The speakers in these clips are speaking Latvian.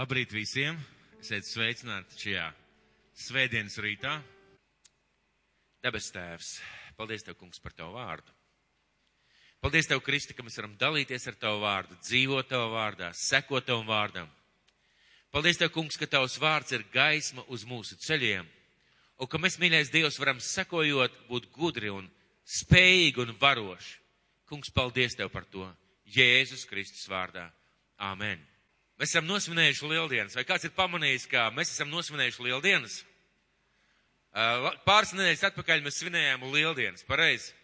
Labrīt visiem! Esiet sveicināti šajā svētdienas rītā. Debes Tēvs, paldies Tev, Kungs, par Tavu vārdu. Paldies Tev, Kristi, ka mēs varam dalīties ar Tavu vārdu, dzīvot Tavu vārdā, sekot Tavu vārdam. Paldies Tev, Kungs, ka Tavs vārds ir gaisma uz mūsu ceļiem, un ka mēs, mīļais Dievs, varam sekojot, būt gudri un spējīgi un varoši. Kungs, paldies Tev par to. Jēzus Kristus vārdā. Āmen. Mēs esam nosvinējuši lieldienas. Vai kāds ir pamanījis, ka mēs esam nosvinējuši lieldienas? Pāris nedēļas atpakaļ mēs svinējām lieldienas, pareizi.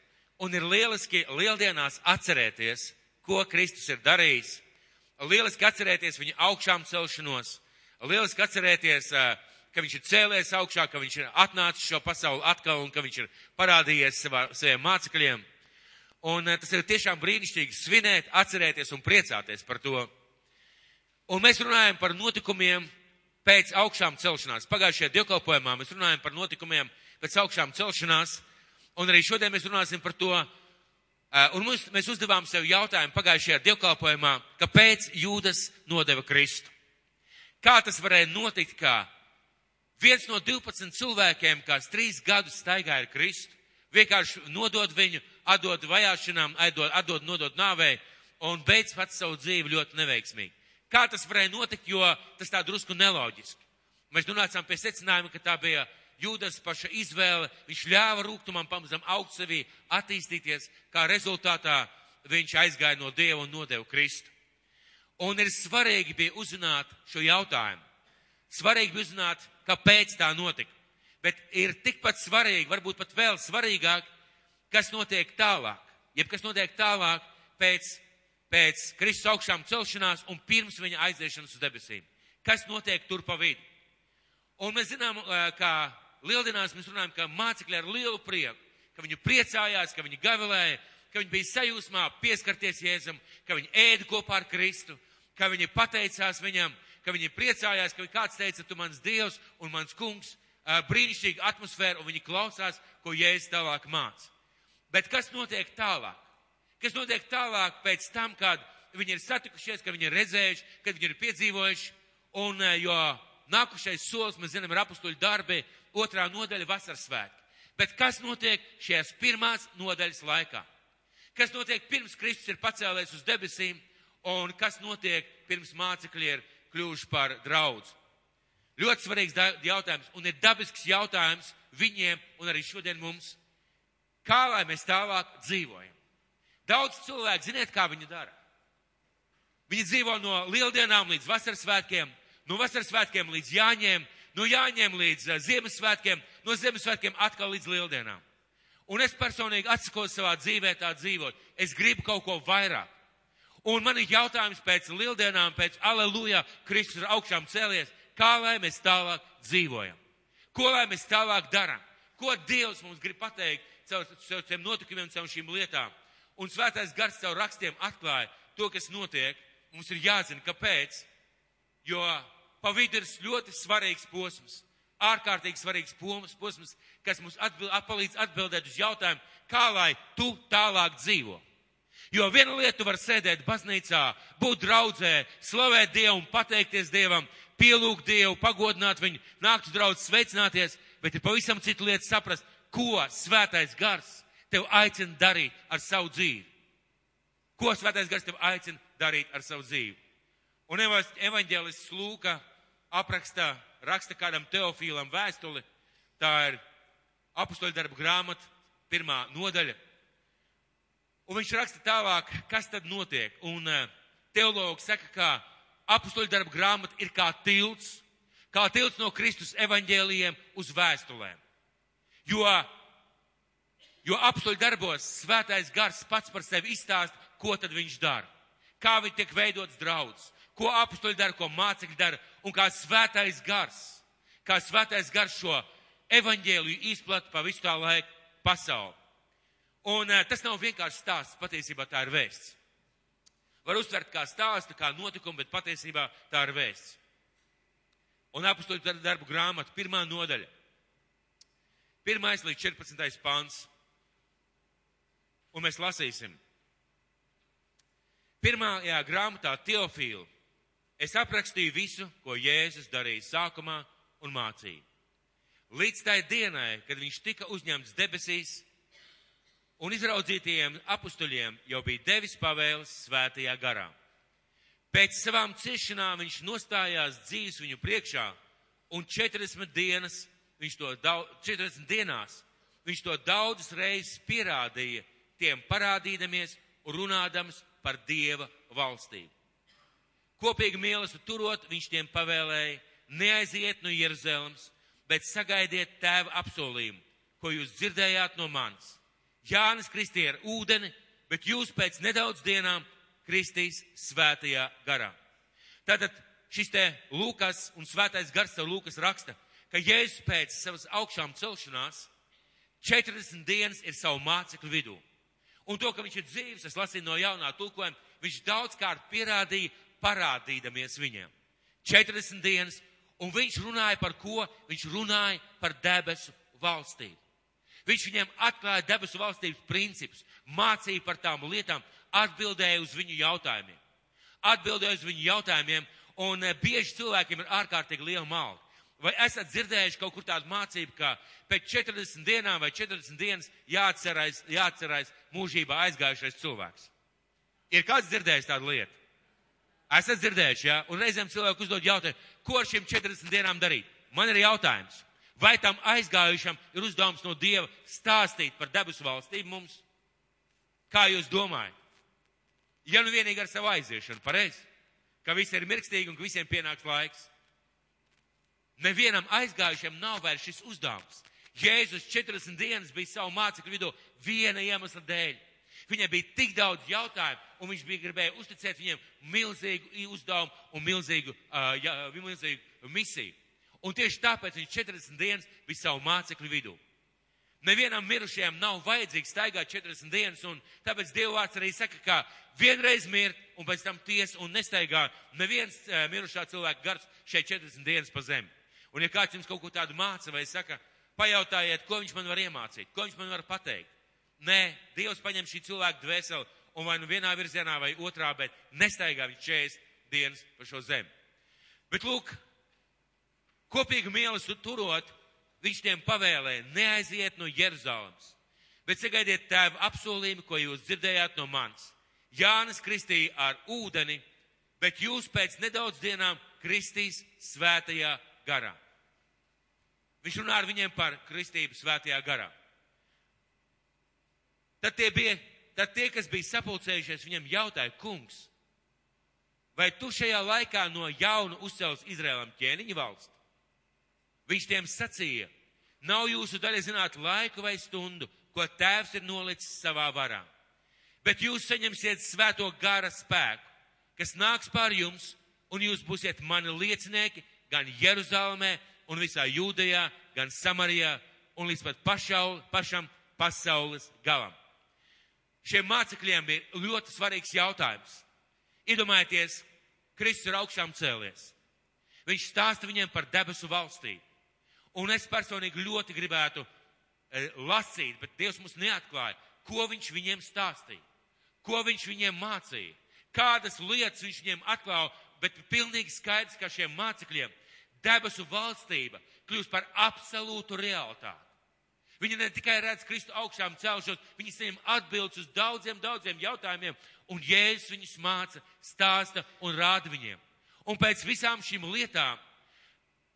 Un ir lieliski lieldienās atcerēties, ko Kristus ir darījis. Lieliski atcerēties viņa augšām celšanos. Lieliski atcerēties, ka viņš ir cēlējies augšā, ka viņš ir atnācis šo pasauli atkal un ka viņš ir parādījies savā, saviem mācekļiem. Un tas ir tiešām brīnišķīgi svinēt, atcerēties un priecāties par to. Un mēs runājam par notikumiem pēc augšām celšanās. Pagājušajā dievkalpojumā mēs runājam par notikumiem pēc augšām celšanās, un arī šodien mēs runāsim par to. Un mums, mēs uzdevām sev jautājumu pagājušajā dievkalpojumā, kāpēc jūdas nodeva Kristu. Kā tas varēja notikt, kā viens no 12 cilvēkiem, kas trīs gadus staigāja ar Kristu, vienkārši nodod viņu, atdod vajāšanām, atdod, atdod nodod nāvei un beidz pats savu dzīvi ļoti neveiksmīgi. Kā tas varēja notikt, jo tas tā drusku neloģiski. Mēs nonācām pie secinājuma, ka tā bija Jūdas paša izvēle. Viņš ļāva rūgtumam pamazam augt sevī, attīstīties, kā rezultātā viņš aizgāja no Dieva un nodeva Kristu. Un ir svarīgi bija uzzināt šo jautājumu. Svarīgi bija uzzināt, kāpēc tā notika. Bet ir tikpat svarīgi, varbūt pat vēl svarīgāk, kas notiek tālāk. Jeb kas notiek tālāk pēc pēc Kristus augšām celšanās un pirms viņa aiziešanas uz debesīm. Kas notiek tur pa vidu? Un mēs zinām, ka lieldienās mēs runājam, ka mācekļi ar lielu prieku, ka viņi priecājās, ka viņi gavilēja, ka viņi bija sajūsmā pieskarties Jēzum, ka viņi ēda kopā ar Kristu, ka viņi pateicās viņam, ka viņi priecājās, ka kāds teica, tu mans Dievs un mans kungs, brīnišķīga atmosfēra, un viņi klausās, ko Jēzus tālāk māca. Bet kas notiek tālāk? Kas notiek tālāk pēc tam, kad viņi ir satikušies, kad viņi ir redzējuši, kad viņi ir piedzīvojuši, un jo nākušais solis, mēs zinām, ir apustuļu darbi, otrā nodaļa vasaras svētki. Bet kas notiek šajās pirmās nodaļas laikā? Kas notiek pirms Kristus ir pacēlējis uz debesīm, un kas notiek pirms mācekļi ir kļuvuši par draudz? Ļoti svarīgs jautājums, un ir dabisks jautājums viņiem un arī šodien mums. Kā lai mēs tālāk dzīvojam? Daudz cilvēku, ziniet, kā viņi dara? Viņi dzīvo no lieldienām līdz vasaras svētkiem, no vasaras svētkiem līdz jāņiem, no jāņiem līdz uh, Ziemassvētkiem, no Ziemassvētkiem atkal līdz lieldienām. Un es personīgi atsakos savā dzīvē tā dzīvot. Es gribu kaut ko vairāk. Un man ir jautājums pēc lieldienām, pēc aleluja, Kristus ir augšām cēlies, kā lai mēs tālāk dzīvojam? Ko lai mēs tālāk darām? Ko Dievs mums grib pateikt caur šiem notikumiem, caur šīm lietām? Un svētais gars caur rakstiem atklāja to, kas notiek. Mums ir jāzina, kāpēc. Jo pa vidu ir ļoti svarīgs posms, ārkārtīgi svarīgs posms, kas mums atbild, palīdz atbildēt uz jautājumu, kā lai tu tālāk dzīvo. Jo viena lieta var sēdēt baznīcā, būt draudzē, slavēt Dievu un pateikties Dievam, pielūgt Dievu, pagodināt viņu, nākt uz draudz, sveicināties, bet ir pavisam cita lieta saprast, ko svētais gars tev aicina darīt ar savu dzīvi? Ko svētais gars tev aicina darīt ar savu dzīvi? Un evaņģēlists Lūka apraksta, raksta kādam teofīlam vēstuli, tā ir apustoļu darba grāmata, pirmā nodaļa. Un viņš raksta tālāk, kas tad notiek. Un eh, teologs saka, ka apustoļu darba grāmata ir kā tilts, kā tilts no Kristus evaņģēlijiem uz vēstulēm. Jo Jo apstuļu darbos svētais gars pats par sevi izstāst, ko tad viņš dara. Kā viņi tiek veidots draudz, ko apstuļu dara, ko mācekļi dara, un kā svētais gars, kā svētais gars šo evaņģēliju izplata pa visu tā laiku pasauli. Un uh, tas nav vienkārši stāsts, patiesībā tā ir vēsts. Var uztvert kā stāstu, kā notikumu, bet patiesībā tā ir vēsts. Un apstuļu darbu grāmata, pirmā nodaļa. Pirmais līdz 14. pāns un mēs lasīsim. Pirmajā grāmatā Teofīla. es aprakstīju visu, ko Jēzus darīja sākumā un mācīja. Līdz tai dienai, kad viņš tika uzņemts debesīs, un izraudzītajiem apustuļiem jau bija devis pavēles svētajā garā. Pēc savām ciešanām viņš nostājās dzīves viņu priekšā, un 40 dienas, viņš to daudz, 40 dienās, viņš to daudzas reizes pierādīja, tiem parādīdamies un runādams par Dieva valstību. Kopīgi mīlestību turot, viņš tiem pavēlēja, neaiziet no Jeruzalemes, bet sagaidiet tēva apsolījumu, ko jūs dzirdējāt no manis. Jānis kristīja ar ūdeni, bet jūs pēc nedaudz dienām kristīs svētajā garā. Tātad šis te Lūkas un svētais gars ar Lūkas raksta, ka Jēzus pēc savas augšām celšanās 40 dienas ir savu mācekļu vidū. Un to, ka viņš ir dzīves, es lasīju no jaunā tulkojuma, viņš daudzkārt pierādīja parādīdamies viņiem. 40 dienas, un viņš runāja par ko? Viņš runāja par debesu valstību. Viņš viņiem atklāja debesu valstības principus, mācīja par tām lietām, atbildēja uz viņu jautājumiem. Atbildēja uz viņu jautājumiem, un eh, bieži cilvēkiem ir ārkārtīgi liela malda. Vai esat dzirdējuši kaut kur tādu mācību, ka pēc 40 dienām vai 40 dienas jāatcerās, jāatcerās mūžībā aizgājušais cilvēks? Ir kāds dzirdējis tādu lietu? Esat dzirdējuši, jā? Un reizēm cilvēku uzdod jautājumu, ko ar šīm 40 dienām darīt? Man ir jautājums. Vai tam aizgājušam ir uzdevums no Dieva stāstīt par debesu valstību mums? Kā jūs domājat? Ja nu vienīgi ar savu aiziešanu, pareizi? Ka visi ir mirkstīgi un ka visiem pienāks laiks. Nevienam aizgājušam nav vairs šis uzdevums. Jēzus 40 dienas bija savu mācekļu vidū viena iemesla dēļ. Viņam bija tik daudz jautājumu, un viņš bija gribēja uzticēt viņiem milzīgu uzdevumu un milzīgu, uh, jā, milzīgu misiju. Un tieši tāpēc viņš 40 dienas bija savu mācekļu vidū. Nevienam mirušajam nav vajadzīgs staigāt 40 dienas, un tāpēc Dievvvārds arī saka, ka vienreiz mirt un pēc tam tiesa un nestaigā neviens uh, mirušā cilvēka gars šeit 40 dienas pa zemi. Un ja kāds jums kaut ko tādu māca vai saka, pajautājiet, ko viņš man var iemācīt, ko viņš man var pateikt. Nē, Dievs paņem šī cilvēka dvēseli un vai nu vienā virzienā vai otrā, bet nestaigā viņš 40 dienas pa šo zemi. Bet lūk, kopīgi mīlestību turot, viņš tiem pavēlēja neaiziet no Jeruzalemes, bet sagaidiet tēvu apsolījumu, ko jūs dzirdējāt no manis. Jānis kristīja ar ūdeni, bet jūs pēc nedaudz dienām kristīs svētajā garā. Viņš runā ar viņiem par kristību svētajā garā. Tad tie bija, tad tie, kas bija sapulcējušies, viņam jautāja, kungs, vai tu šajā laikā no jauna uzcels Izrēlam ķēniņu valsti? Viņš tiem sacīja, nav jūsu daļa zināt laiku vai stundu, ko tēvs ir nolicis savā varā. Bet jūs saņemsiet svēto gara spēku, kas nāks pār jums, un jūs būsiet mani liecinieki gan Jeruzalemē un visā Jūdejā, gan Samarijā un līdz pat pašaul, pašam pasaules galam šiem mācekļiem bija ļoti svarīgs jautājums. Iedomājieties, Kristus ir augšām cēlies. Viņš stāsta viņiem par debesu valstību. Un es personīgi ļoti gribētu e, lasīt, bet Dievs mums neatklāja, ko viņš viņiem stāstīja, ko viņš viņiem mācīja, kādas lietas viņš viņiem atklāja, bet pilnīgi skaidrs, ka šiem mācekļiem debesu valstība kļūst par absolūtu realitāti. Viņi ne tikai redz Kristu augšām celšos, viņi saņem atbildes uz daudziem, daudziem jautājumiem, un Jēzus viņus māca, stāsta un rāda viņiem. Un pēc visām šīm lietām,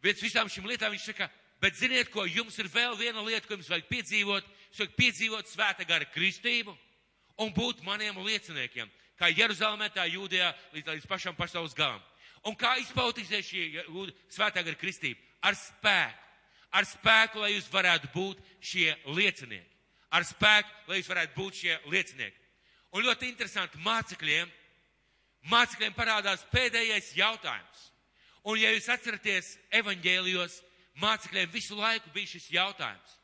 pēc visām šīm lietām viņš saka, bet ziniet, ko jums ir vēl viena lieta, ko jums vajag piedzīvot, jūs vajag piedzīvot svēta gara kristību un būt maniem lieciniekiem, kā Jeruzalemē, tā Jūdijā, līdz, līdz pašam pasaules galam. Un kā izpaudīsies šī svētā gara kristība? Ar spēku ar spēku, lai jūs varētu būt šie liecinieki. Ar spēku, lai jūs varētu būt šie liecinieki. Un ļoti interesanti mācekļiem, mācekļiem parādās pēdējais jautājums. Un ja jūs atceraties evaņģēlijos, mācekļiem visu laiku bija šis jautājums.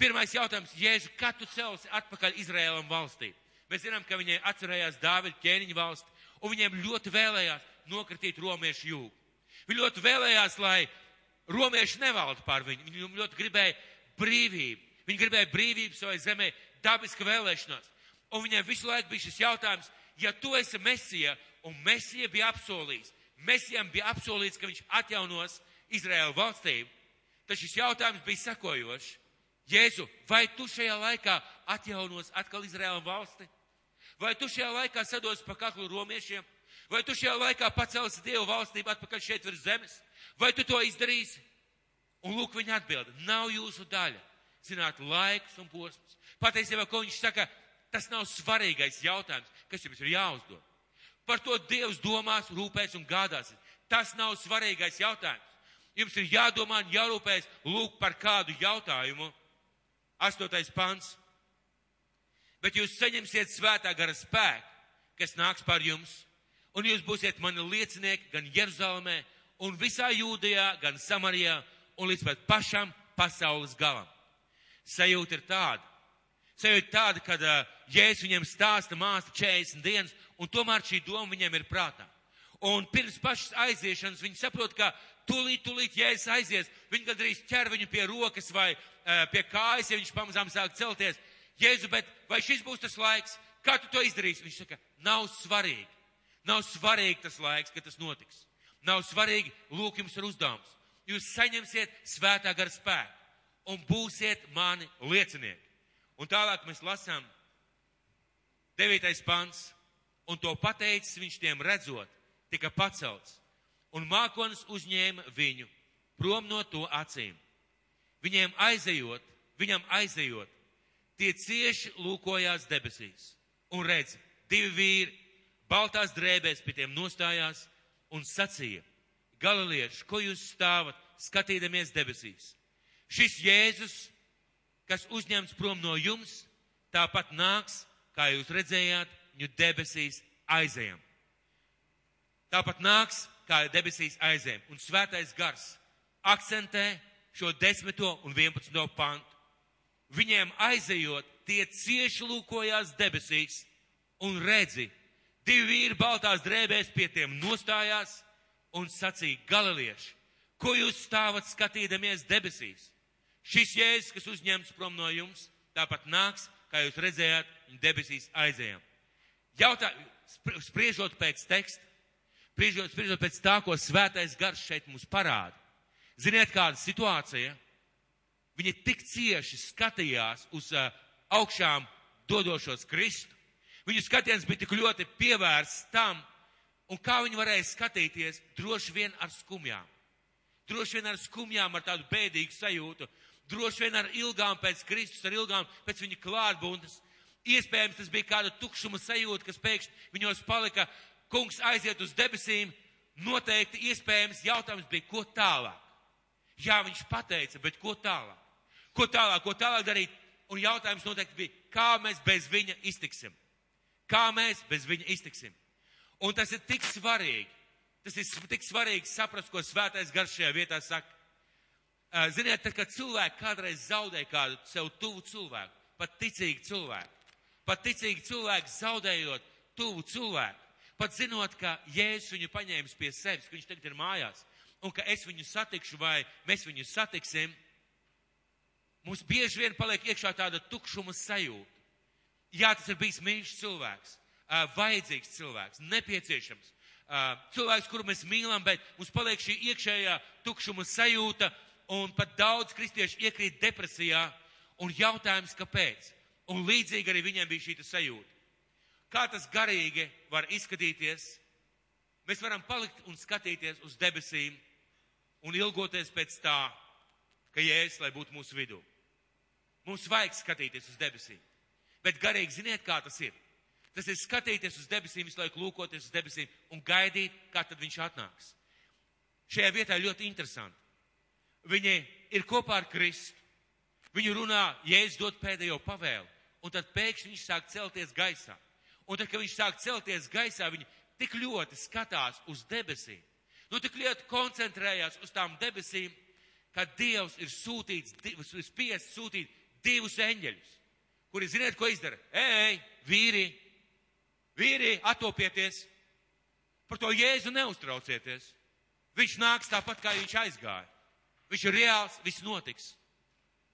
Pirmais jautājums, Jēzu, kad tu celsi atpakaļ Izraēlam valstī? Mēs zinām, ka viņai atcerējās Dāvida ķēniņa valsti, un viņiem ļoti vēlējās nokritīt romiešu jūgu. Viņi ļoti vēlējās, lai Romieši nevalda pār viņu. Viņi ļoti gribēja brīvību. Viņi gribēja brīvību savai zemē, dabiska vēlēšanās. Un viņiem visu laiku bija šis jautājums, ja tu esi mesija, un mesija bija apsolījis, Mesijam bija apsolīts, ka viņš atjaunos Izraēlu valstību. Tad šis jautājums bija sekojošs. Jēzu, vai tu šajā laikā atjaunos atkal Izraēlu valsti? Vai tu šajā laikā sados pa kaklu romiešiem? Vai tu šajā laikā pacelsi Dievu valstību atpakaļ šeit virs zemes? Vai tu to izdarīsi? Un lūk, viņa atbilda, nav jūsu daļa. Zināt, laiks un posms. Patiesībā, ko viņš saka, tas nav svarīgais jautājums, kas jums ir jāuzdod. Par to Dievs domās, rūpēs un gādās. Tas nav svarīgais jautājums. Jums ir jādomā un jārūpēs lūk par kādu jautājumu. Astotais pants. Bet jūs saņemsiet svētā gara spēku, kas nāks par jums, un jūs būsiet mani liecinieki gan Jeruzalemē, un visā Jūdejā, gan Samarijā, un līdz pat pašam pasaules galam. Sajūta ir tāda. Sajūta tāda, kad uh, Jēzus viņiem stāsta māsta 40 dienas, un tomēr šī doma viņiem ir prātā. Un pirms pašas aiziešanas viņi saprot, ka tūlīt, tūlīt Jēzus aizies. Viņi gandrīz ķer viņu pie rokas vai uh, pie kājas, ja viņš pamazām sāk celties. Jēzu, bet vai šis būs tas laiks? Kā tu to izdarīsi? Viņš saka, nav svarīgi. Nav svarīgi tas laiks, kad tas notiks. Nav svarīgi, lūk, jums ir uzdevums jūs saņemsiet svētā gara spēku un būsiet mani liecinieki. Un tālāk mēs lasām 9. pants, un to pateicis viņš tiem redzot, tika pacelts, un mākonis uzņēma viņu prom no to acīm. Viņiem aizejot, viņam aizejot, tie cieši lūkojās debesīs, un redz, divi vīri baltās drēbēs pie tiem nostājās un sacīja, Galilieši, ko jūs stāvat, skatīdamies debesīs? Šis Jēzus, kas uzņemts prom no jums, tāpat nāks, kā jūs redzējāt, viņu debesīs aizējam. Tāpat nāks, kā debesīs aizējam. Un svētais gars akcentē šo desmito un vienpadsmito pantu. Viņiem aizejot, tie cieši lūkojās debesīs un redzi, divi vīri baltās drēbēs pie tiem nostājās un sacīja galilieši, ko jūs stāvat skatīdamies debesīs? Šis jēzus, kas uzņemts prom no jums, tāpat nāks, kā jūs redzējāt, debesīs aizējām. Jautā, spriežot pēc teksta, spriežot, spriežot pēc tā, ko svētais gars šeit mums parāda. Ziniet, kāda situācija? Viņi tik cieši skatījās uz uh, augšām dodošos Kristu. Viņu skatiens bija tik ļoti pievērsts tam, Un kā viņi varēja skatīties? Droši vien ar skumjām. Droši vien ar skumjām, ar tādu bēdīgu sajūtu. Droši vien ar ilgām pēc Kristus, ar ilgām pēc viņa klātbūtnes. Iespējams, tas bija kāda tukšuma sajūta, kas pēkšņi viņos palika. Kungs aiziet uz debesīm. Noteikti iespējams jautājums bija, ko tālāk? Jā, viņš pateica, bet ko tālāk? Ko tālāk, ko tālāk darīt? Un jautājums noteikti bija, kā mēs bez viņa iztiksim? Kā mēs bez viņa iztiksim? Un tas ir tik svarīgi. Tas ir tik svarīgi saprast, ko svētais gars šajā vietā saka. Ziniet, tad, kad cilvēki kādreiz zaudē kādu sev tuvu cilvēku, pat ticīgu cilvēku, pat ticīgi cilvēku zaudējot tuvu cilvēku, pat zinot, ka Jēzus viņu paņēmis pie sevis, ka viņš tagad ir mājās, un ka es viņu satikšu vai mēs viņu satiksim, mums bieži vien paliek iekšā tāda tukšuma sajūta. Jā, tas ir bijis mīļš cilvēks vajadzīgs cilvēks, nepieciešams. Cilvēks, kuru mēs mīlam, bet mums paliek šī iekšējā tukšuma sajūta, un pat daudz kristiešu iekrīt depresijā, un jautājums, kāpēc? Un līdzīgi arī viņiem bija šī sajūta. Kā tas garīgi var izskatīties? Mēs varam palikt un skatīties uz debesīm un ilgoties pēc tā, ka Jēzus, lai būtu mūsu vidū. Mums vajag skatīties uz debesīm. Bet garīgi ziniet, kā tas ir. Tas ir skatīties uz debesīm, visu laiku lūkoties uz debesīm un gaidīt, kā tad viņš atnāks. Šajā vietā ļoti interesanti. Viņi ir kopā ar Kristu. Viņu runā, Jēzus dod pēdējo pavēlu, un tad pēkšņi viņš sāk celties gaisā. Un tad, kad viņš sāk celties gaisā, viņi tik ļoti skatās uz debesīm, nu tik ļoti koncentrējās uz tām debesīm, ka Dievs ir sūtīts, ir spiests sūtīt divus eņģeļus, kuri ziniet, ko izdara? Ej, vīri, Vīri, atopieties! Par to jēzu neuztraucieties. Viņš nāks tāpat, kā viņš aizgāja. Viņš ir reāls, viss notiks.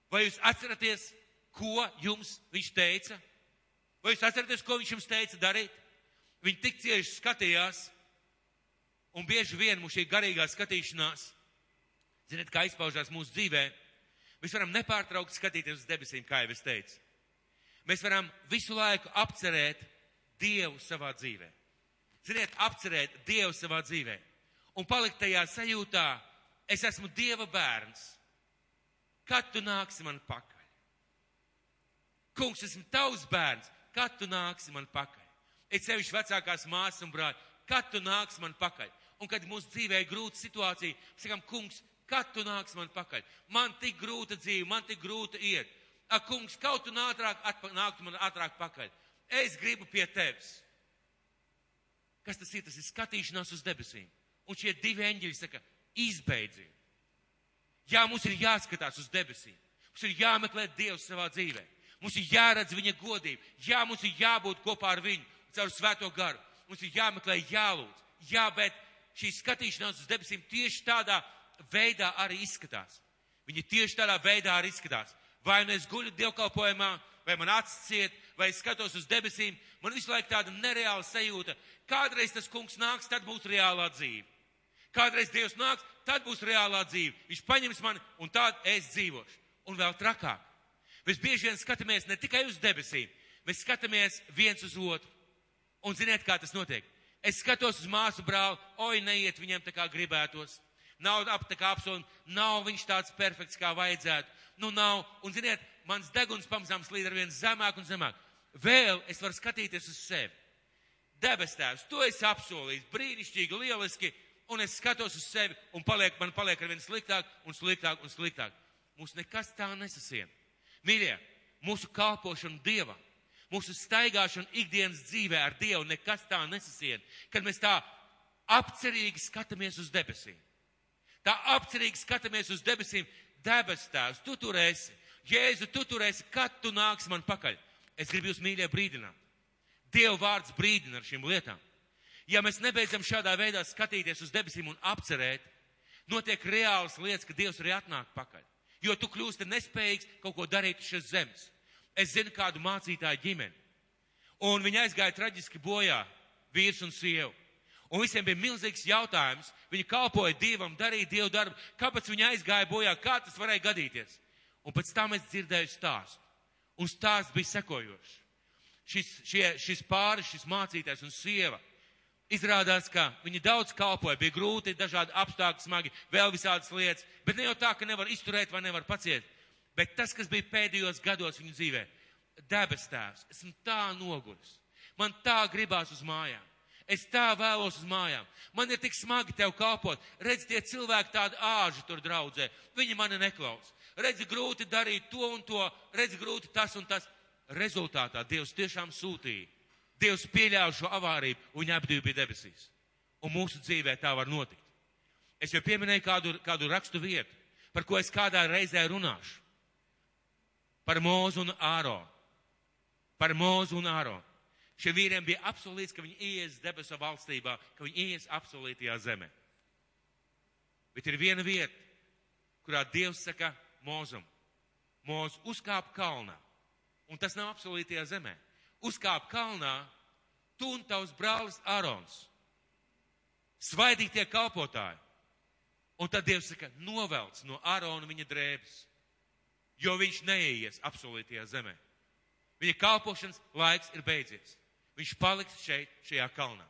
Vai jūs atceraties, ko jums viņš teica? Vai jūs atceraties, ko viņš jums teica darīt? Viņi tik cieši skatījās, Un bieži vien mums šī garīgā skatīšanās, ziniet, kā izpaužās mūsu dzīvē, mēs varam nepārtraukt skatīties uz debesīm, kā jau es teicu. Mēs varam visu laiku apcerēt Dievu savā dzīvē. Ziniet, apcerēt Dievu savā dzīvē. Un palikt tajā sajūtā, es esmu Dieva bērns. Kad tu nāksi man pakaļ? Kungs, esmu tavs bērns. Kad tu nāksi man pakaļ? Es sevišķi vecākās māsas un brāļi. Kad tu nāksi man pakaļ? Un kad mūsu dzīvē ir grūta situācija, mēs sakām, kungs, kad tu nāks man pakaļ? Man tik grūta dzīve, man tik grūta iet. Ak, kungs, kaut tu ātrāk nāktu man ātrāk pakaļ. Es gribu pie tevis. Kas tas ir? Tas ir skatīšanās uz debesīm. Un šie divi eņģeļi saka, izbeidziet. Jā, mums ir jāskatās uz debesīm. Mums ir jāmeklē Dievs savā dzīvē. Mums ir jāredz viņa godība. Jā, mums ir jābūt kopā ar viņu caur svēto garu. Mums ir jāmeklē, jālūdz. Jā, bet šī skatīšanās uz debesīm tieši tādā veidā arī izskatās. Viņi tieši tādā veidā arī izskatās. Vai nu es guļu dievkalpojumā, vai man acis ciet, vai es skatos uz debesīm, man visu laiku tāda nereāla sajūta. Kādreiz tas kungs nāks, tad būs reālā dzīve. Kādreiz Dievs nāks, tad būs reālā dzīve. Viņš paņems mani un tad es dzīvošu. Un vēl trakāk. Mēs bieži vien skatāmies ne tikai uz debesīm, mēs skatāmies viens uz otru. Un ziniet, kā tas notiek? Es skatos uz māsu brāli, oi, neiet viņam tā kā gribētos. Nav ap tā kā apsolījumi, nav viņš tāds perfekts, kā vajadzētu. Nu, nav. Un, ziniet, mans deguns pamazām slīd ar vien zemāk un zemāk. Vēl es varu skatīties uz sevi. Debes tēvs, to es apsolīju, brīnišķīgi, lieliski, un es skatos uz sevi, un paliek, man paliek ar vien sliktāk un sliktāk un sliktāk. Mums nekas tā nesasien. Mīļie, mūsu kalpošana Dievam mūsu staigāšana ikdienas dzīvē ar Dievu nekas tā nesasien, kad mēs tā apcerīgi skatāmies uz debesīm. Tā apcerīgi skatāmies uz debesīm, debes tēvs, tu tur esi. Jēzu, tu tur esi, kad tu nāks man pakaļ. Es gribu jūs mīļie brīdināt. Dieva vārds brīdina ar šīm lietām. Ja mēs nebeidzam šādā veidā skatīties uz debesīm un apcerēt, notiek reāls lietas, ka Dievs arī atnāk pakaļ. Jo tu kļūsti nespējīgs kaut ko darīt šīs zemes. Es zinu kādu mācītāju ģimeni. Un viņi aizgāja traģiski bojā, vīrs un sieva. Un visiem bija milzīgs jautājums. Viņi kalpoja Dievam, darīja Dievu darbu. Kāpēc viņi aizgāja bojā? Kā tas varēja gadīties? Un pēc tam es dzirdēju stāstu. Un stāsts bija sekojošs. Šis, šie, šis pāris, šis mācītājs un sieva. Izrādās, ka viņi daudz kalpoja, bija grūti, dažādi apstākļi, smagi, vēl visādas lietas, bet ne jau tā, ka nevar izturēt vai nevar paciet. Bet tas, kas bija pēdējos gados viņa dzīvē, debes tēvs, esmu tā noguris. Man tā gribās uz mājām. Es tā vēlos uz mājām. Man ir tik smagi tev kalpot. Redz, tie cilvēki tādi āži tur draudzē. Viņi mani neklaus. Redz, grūti darīt to un to. Redz, grūti tas un tas. Rezultātā Dievs tiešām sūtīja. Dievs pieļāva šo avāriju un viņa apdīva bija debesīs. Un mūsu dzīvē tā var notikt. Es jau pieminēju kādu, kādu rakstu vietu, par ko es kādā reizē runāšu par mūzu un āro. Par mūzu un āro. Šiem vīriem bija apsolīts, ka viņi ies debesu valstībā, ka viņi ies apsolītajā zemē. Bet ir viena vieta, kurā Dievs saka mūzum. Mūz uzkāp kalnā. Un tas nav apsolītajā zemē. Uzkāp kalnā, tu un tavs brālis Arons. Svaidītie kalpotāji. Un tad Dievs saka, novelc no Arona viņa drēbes jo viņš neies apsolītajā zemē. Viņa kalpošanas laiks ir beidzies. Viņš paliks šeit, šajā kalnā.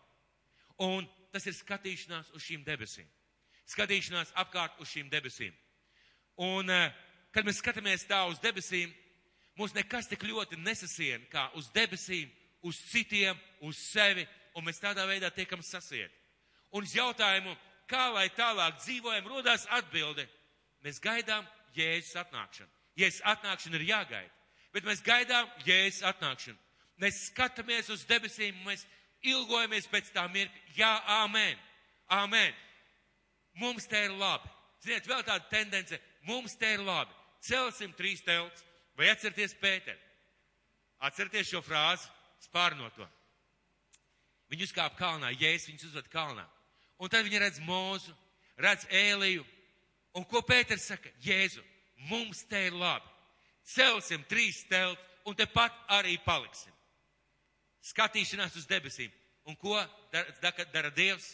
Un tas ir skatīšanās uz šīm debesīm. Skatīšanās apkārt uz šīm debesīm. Un, eh, kad mēs skatāmies tā uz debesīm, mums nekas tik ļoti nesasien kā uz debesīm, uz citiem, uz sevi, un mēs tādā veidā tiekam sasiet. Un uz jautājumu, kā lai tālāk dzīvojam, rodās atbilde. Mēs gaidām Jēzus atnākšanu. Jēzus atnākšana ir jāgaida. Bet mēs gaidām Jēzus atnākšanu. Mēs skatāmies uz debesīm, mēs ilgojamies pēc tā mirkļa. Jā, amen. Amen. Mums te ir labi. Ziniet, vēl tāda tendence. Mums te ir labi. Celsim trīs telts. Vai atcerieties Pēteru? Atcerieties šo frāzi, spārnot to. Viņi uzkāpa kalnā, Jēzus viņus uzved kalnā. Un tad viņi redz mūzu, redz ēliju. Un ko Pēters saka? Jēzu, mums te ir labi. Celsim trīs telts un tepat arī paliksim. Skatīšanās uz debesīm. Un ko dara, dara Dievs?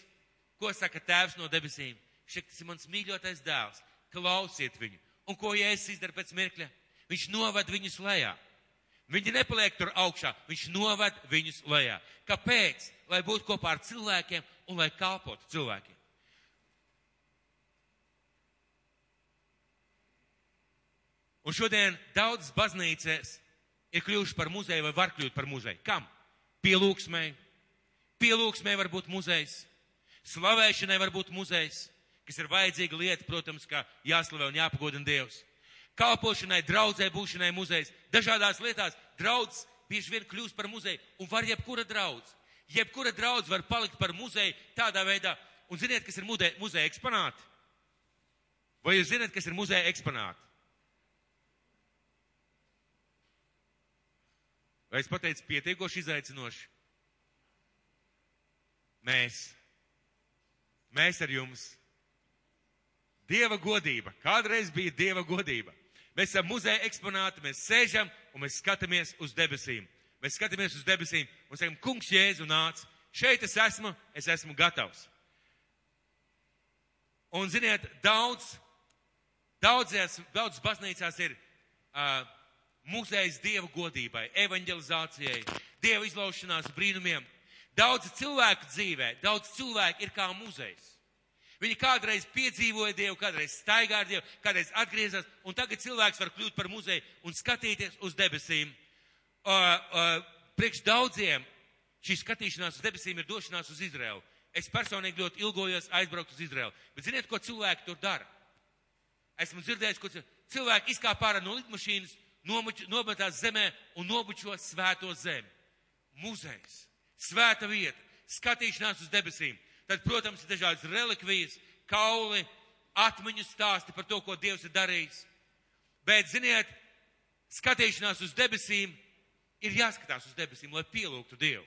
Ko saka tēvs no debesīm? Tas ir mans mīļotais dēls. Klausiet viņu. Un ko Jēzus izdara pēc mirkļa? Viņš noved viņus lejā. Viņi nepaliek tur augšā, viņš noved viņus lejā. Kāpēc? Lai būtu kopā ar cilvēkiem un lai kalpotu cilvēkiem. Un šodien daudzas baznīcas ir kļuvušas par muzeju vai var kļūt par muzeju. Kam? Pielūgsmēji. Pielūgsmēji var būt muzejs. Slavēšanai var būt muzejs, kas ir vajadzīga lieta, protams, kā jāslavē un jāpagodina Dievs. Kalpošanai, draudzē būšanai muzejs. Dažādās lietās draudz bieži vien kļūst par muzeju un var jebkura draudz. Jebkura draudz var palikt par muzeju tādā veidā. Un ziniet, kas ir muzeja eksponāti? Vai jūs zināt, kas ir muzeja eksponāti? Vai es pateicu pietiekoši izaicinoši? Mēs. Mēs ar jums. Dieva godība. Kādreiz bija Dieva godība. Mēs esam muzeja eksponāti, mēs sēžam un mēs skatāmies uz debesīm. Mēs skatāmies uz debesīm un sakam, kungs Jēzu nāc. Šeit es esmu, es esmu gatavs. Un ziniet, daudz, daudzās, daudz baznīcās ir uh, muzejs Dieva godībai, evanģelizācijai, Dieva izlaušanās brīnumiem. Daudz cilvēku dzīvē, daudz cilvēku ir kā muzejs. Viņi kādreiz piedzīvoja Dievu, kādreiz staigā ar Dievu, kādreiz atgriezās, un tagad cilvēks var kļūt par muzeju un skatīties uz debesīm. Uh, uh, priekš daudziem šī skatīšanās uz debesīm ir došanās uz Izraelu. Es personīgi ļoti ilgojos aizbraukt uz Izraelu. Bet ziniet, ko cilvēki tur dara? Esmu dzirdējis, ko cilvēki izkāp ārā no lidmašīnas, nometās zemē un nobučo svēto zemi. Muzejs, svēta vieta, skatīšanās uz debesīm. Tad, protams, ir dažādas relikvijas, kauli, atmiņu stāsti par to, ko Dievs ir darījis. Bet, ziniet, skatīšanās uz debesīm ir jāskatās uz debesīm, lai pielūgtu Dievu.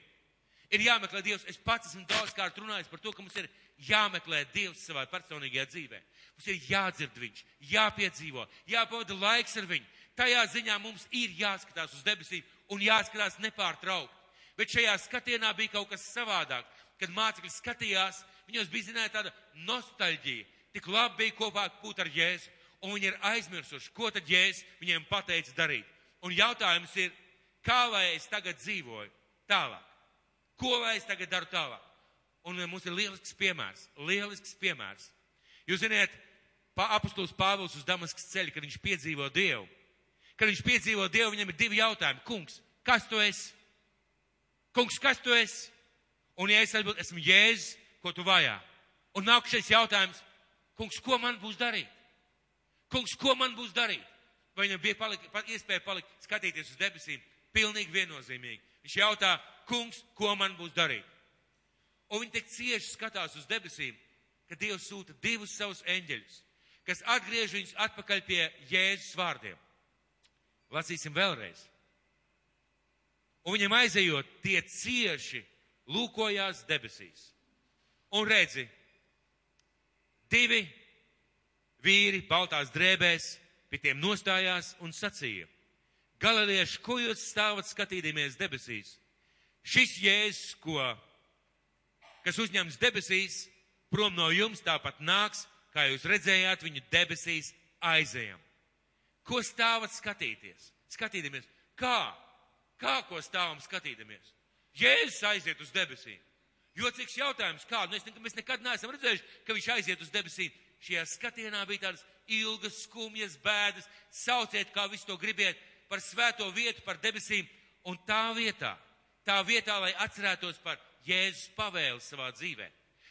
Ir jāmeklē Dievs. Es pats esmu daudzkārt runājis par to, ka mums ir jāmeklē Dievs savā personīgajā dzīvē. Mums ir jādzird Viņš, jāpiedzīvo, jāpavada laiks ar Viņu. Tajā ziņā mums ir jāskatās uz debesīm un jāskatās nepārtraukt. Bet šajā skatienā bija kaut kas savādāk. Kad mācekļi skatījās, viņos bija zināja tāda nostalģija. Tik labi bija kopā būt ar Jēzu, un viņi ir aizmirsuši, ko tad Jēzus viņiem pateica darīt. Un jautājums ir, kā lai es tagad dzīvoju tālāk? Ko lai es tagad daru tālāk? Un mums ir lielisks piemērs, lielisks piemērs. Jūs ziniet, apustulis Pāvils uz Damaskas ceļa, kad viņš piedzīvo Dievu. Kad viņš piedzīvo Dievu, viņam ir divi jautājumi. Kungs, kas tu esi? Kungs, kas tu esi? Un ja es atbildu, esmu Jēzus, ko tu vajā? Un nākamais jautājums, kungs, ko man būs darīt? Kungs, ko man būs darīt? Vai viņam bija palik, iespēja palikt, skatīties uz debesīm? Pilnīgi viennozīmīgi. Viņš jautā, kungs, ko man būs darīt? Un viņi tik cieši skatās uz debesīm, ka Dievs sūta divus savus eņģeļus, kas atgriež viņus atpakaļ pie Jēzus vārdiem. Lasīsim vēlreiz. Un viņam aizejot, tie cieši lūkojās debesīs. Un redzi, divi vīri baltās drēbēs pie tiem nostājās un sacīja: Galilieši, ko jūs stāvat skatīdamies debesīs? Šis jēzus, ko, kas uzņems debesīs, prom no jums tāpat nāks, kā jūs redzējāt, viņu debesīs aizējam. Ko stāvat skatīties? Skatīdamies, kā? Kā ko stāvam skatīdamies? Jēzus aiziet uz debesīm. Jocīgs jautājums, kā? Nu, es, mēs nekad neesam redzējuši, ka viņš aiziet uz debesīm. Šajā skatienā bija tādas ilgas, skumjas, bēdas, sauciet, kā visu to gribiet, par svēto vietu, par debesīm. Un tā vietā, tā vietā, lai atcerētos par Jēzus pavēli savā dzīvē.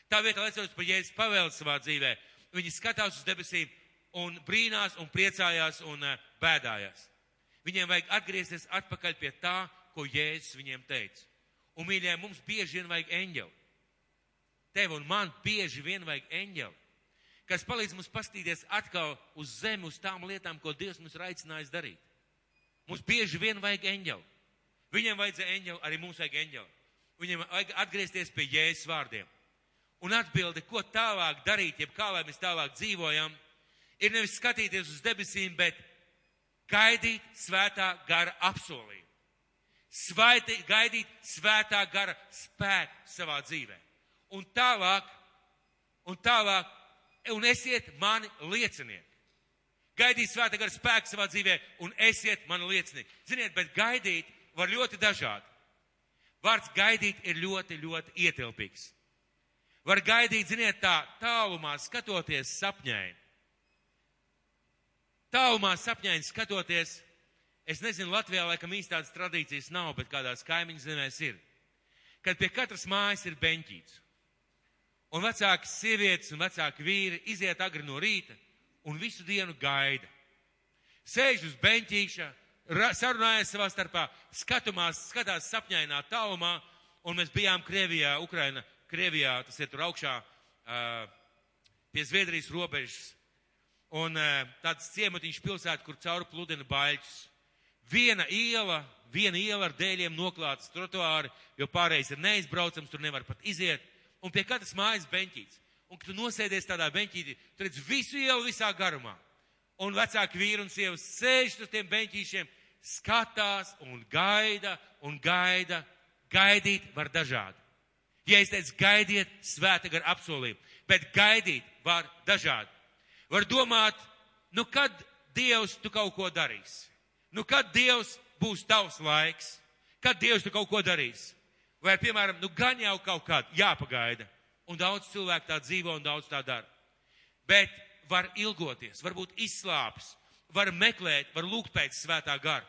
Tā vietā, lai atcerētos par Jēzus pavēli savā dzīvē, viņi skatās uz debesīm un brīnās un priecājās un uh, bēdājās. Viņiem vajag atgriezties atpakaļ pie tā, ko Jēzus viņiem teica. Un, mīļie, mums bieži vien vajag eņģeli. Tev un man bieži vien vajag eņģeli, kas palīdz mums pastīties atkal uz zemi, uz tām lietām, ko Dievs mums ir aicinājis darīt. Mums bieži vien vajag eņģeli. Viņiem vajadzēja eņģeli, arī mums vajag eņģeli. Viņiem vajag atgriezties pie jēzus vārdiem. Un atbildi, ko tālāk darīt, jeb kā lai mēs tālāk dzīvojam, ir nevis skatīties uz debesīm, bet gaidīt svētā gara apsolījumu svaiti, gaidīt svētā gara spēku savā dzīvē. Un tālāk un tālāk, un esiet mani liecinieki. Gaidīt svētā gara spēku savā dzīvē un esiet mani liecinieki. Ziniet, bet gaidīt var ļoti dažādi. Vārds gaidīt ir ļoti, ļoti ietilpīgs. Var gaidīt, ziniet, tā tālumā skatoties sapņai. Tālumā sapņai skatoties, es nezinu, Latvijā laikam īsti tādas tradīcijas nav, bet kādās kaimiņu zemēs ir. Kad pie katras mājas ir beņķīts. Un vecāki sievietes un vecāki vīri iziet agri no rīta un visu dienu gaida. Sēž uz beņķīša, sarunājas savā starpā, skatumās, skatās sapņainā tālumā, un mēs bijām Krievijā, Ukraina, Krievijā, tas ir tur augšā, pie Zviedrijas robežas, un tāds ciematiņš pilsēta, kur cauri pludina baļķus. Viena iela, viena iela ar dēļiem noklātas trotuāri, jo pārējais ir neizbraucams, tur nevar pat iziet, un pie katras mājas beņķīts. Un, kad tu nosēdies tādā beņķītī, tu redz visu ielu visā garumā. Un vecāki vīri un sievas sēž uz tiem beņķīšiem, skatās un gaida un gaida. Gaidīt var dažādi. Ja es teicu, gaidiet svēta gar apsolījumu, bet gaidīt var dažādi. Var domāt, nu kad Dievs tu kaut ko darīs? Nu kad Dievs būs tavs laiks? Kad Dievs tu kaut ko darīs? Vai, piemēram, nu gan jau kaut kādā jāpagaida. Un daudz cilvēku tā dzīvo un daudz tā dara. Bet var ilgoties, varbūt izslāpes, var meklēt, var lūgt pēc svētā gara.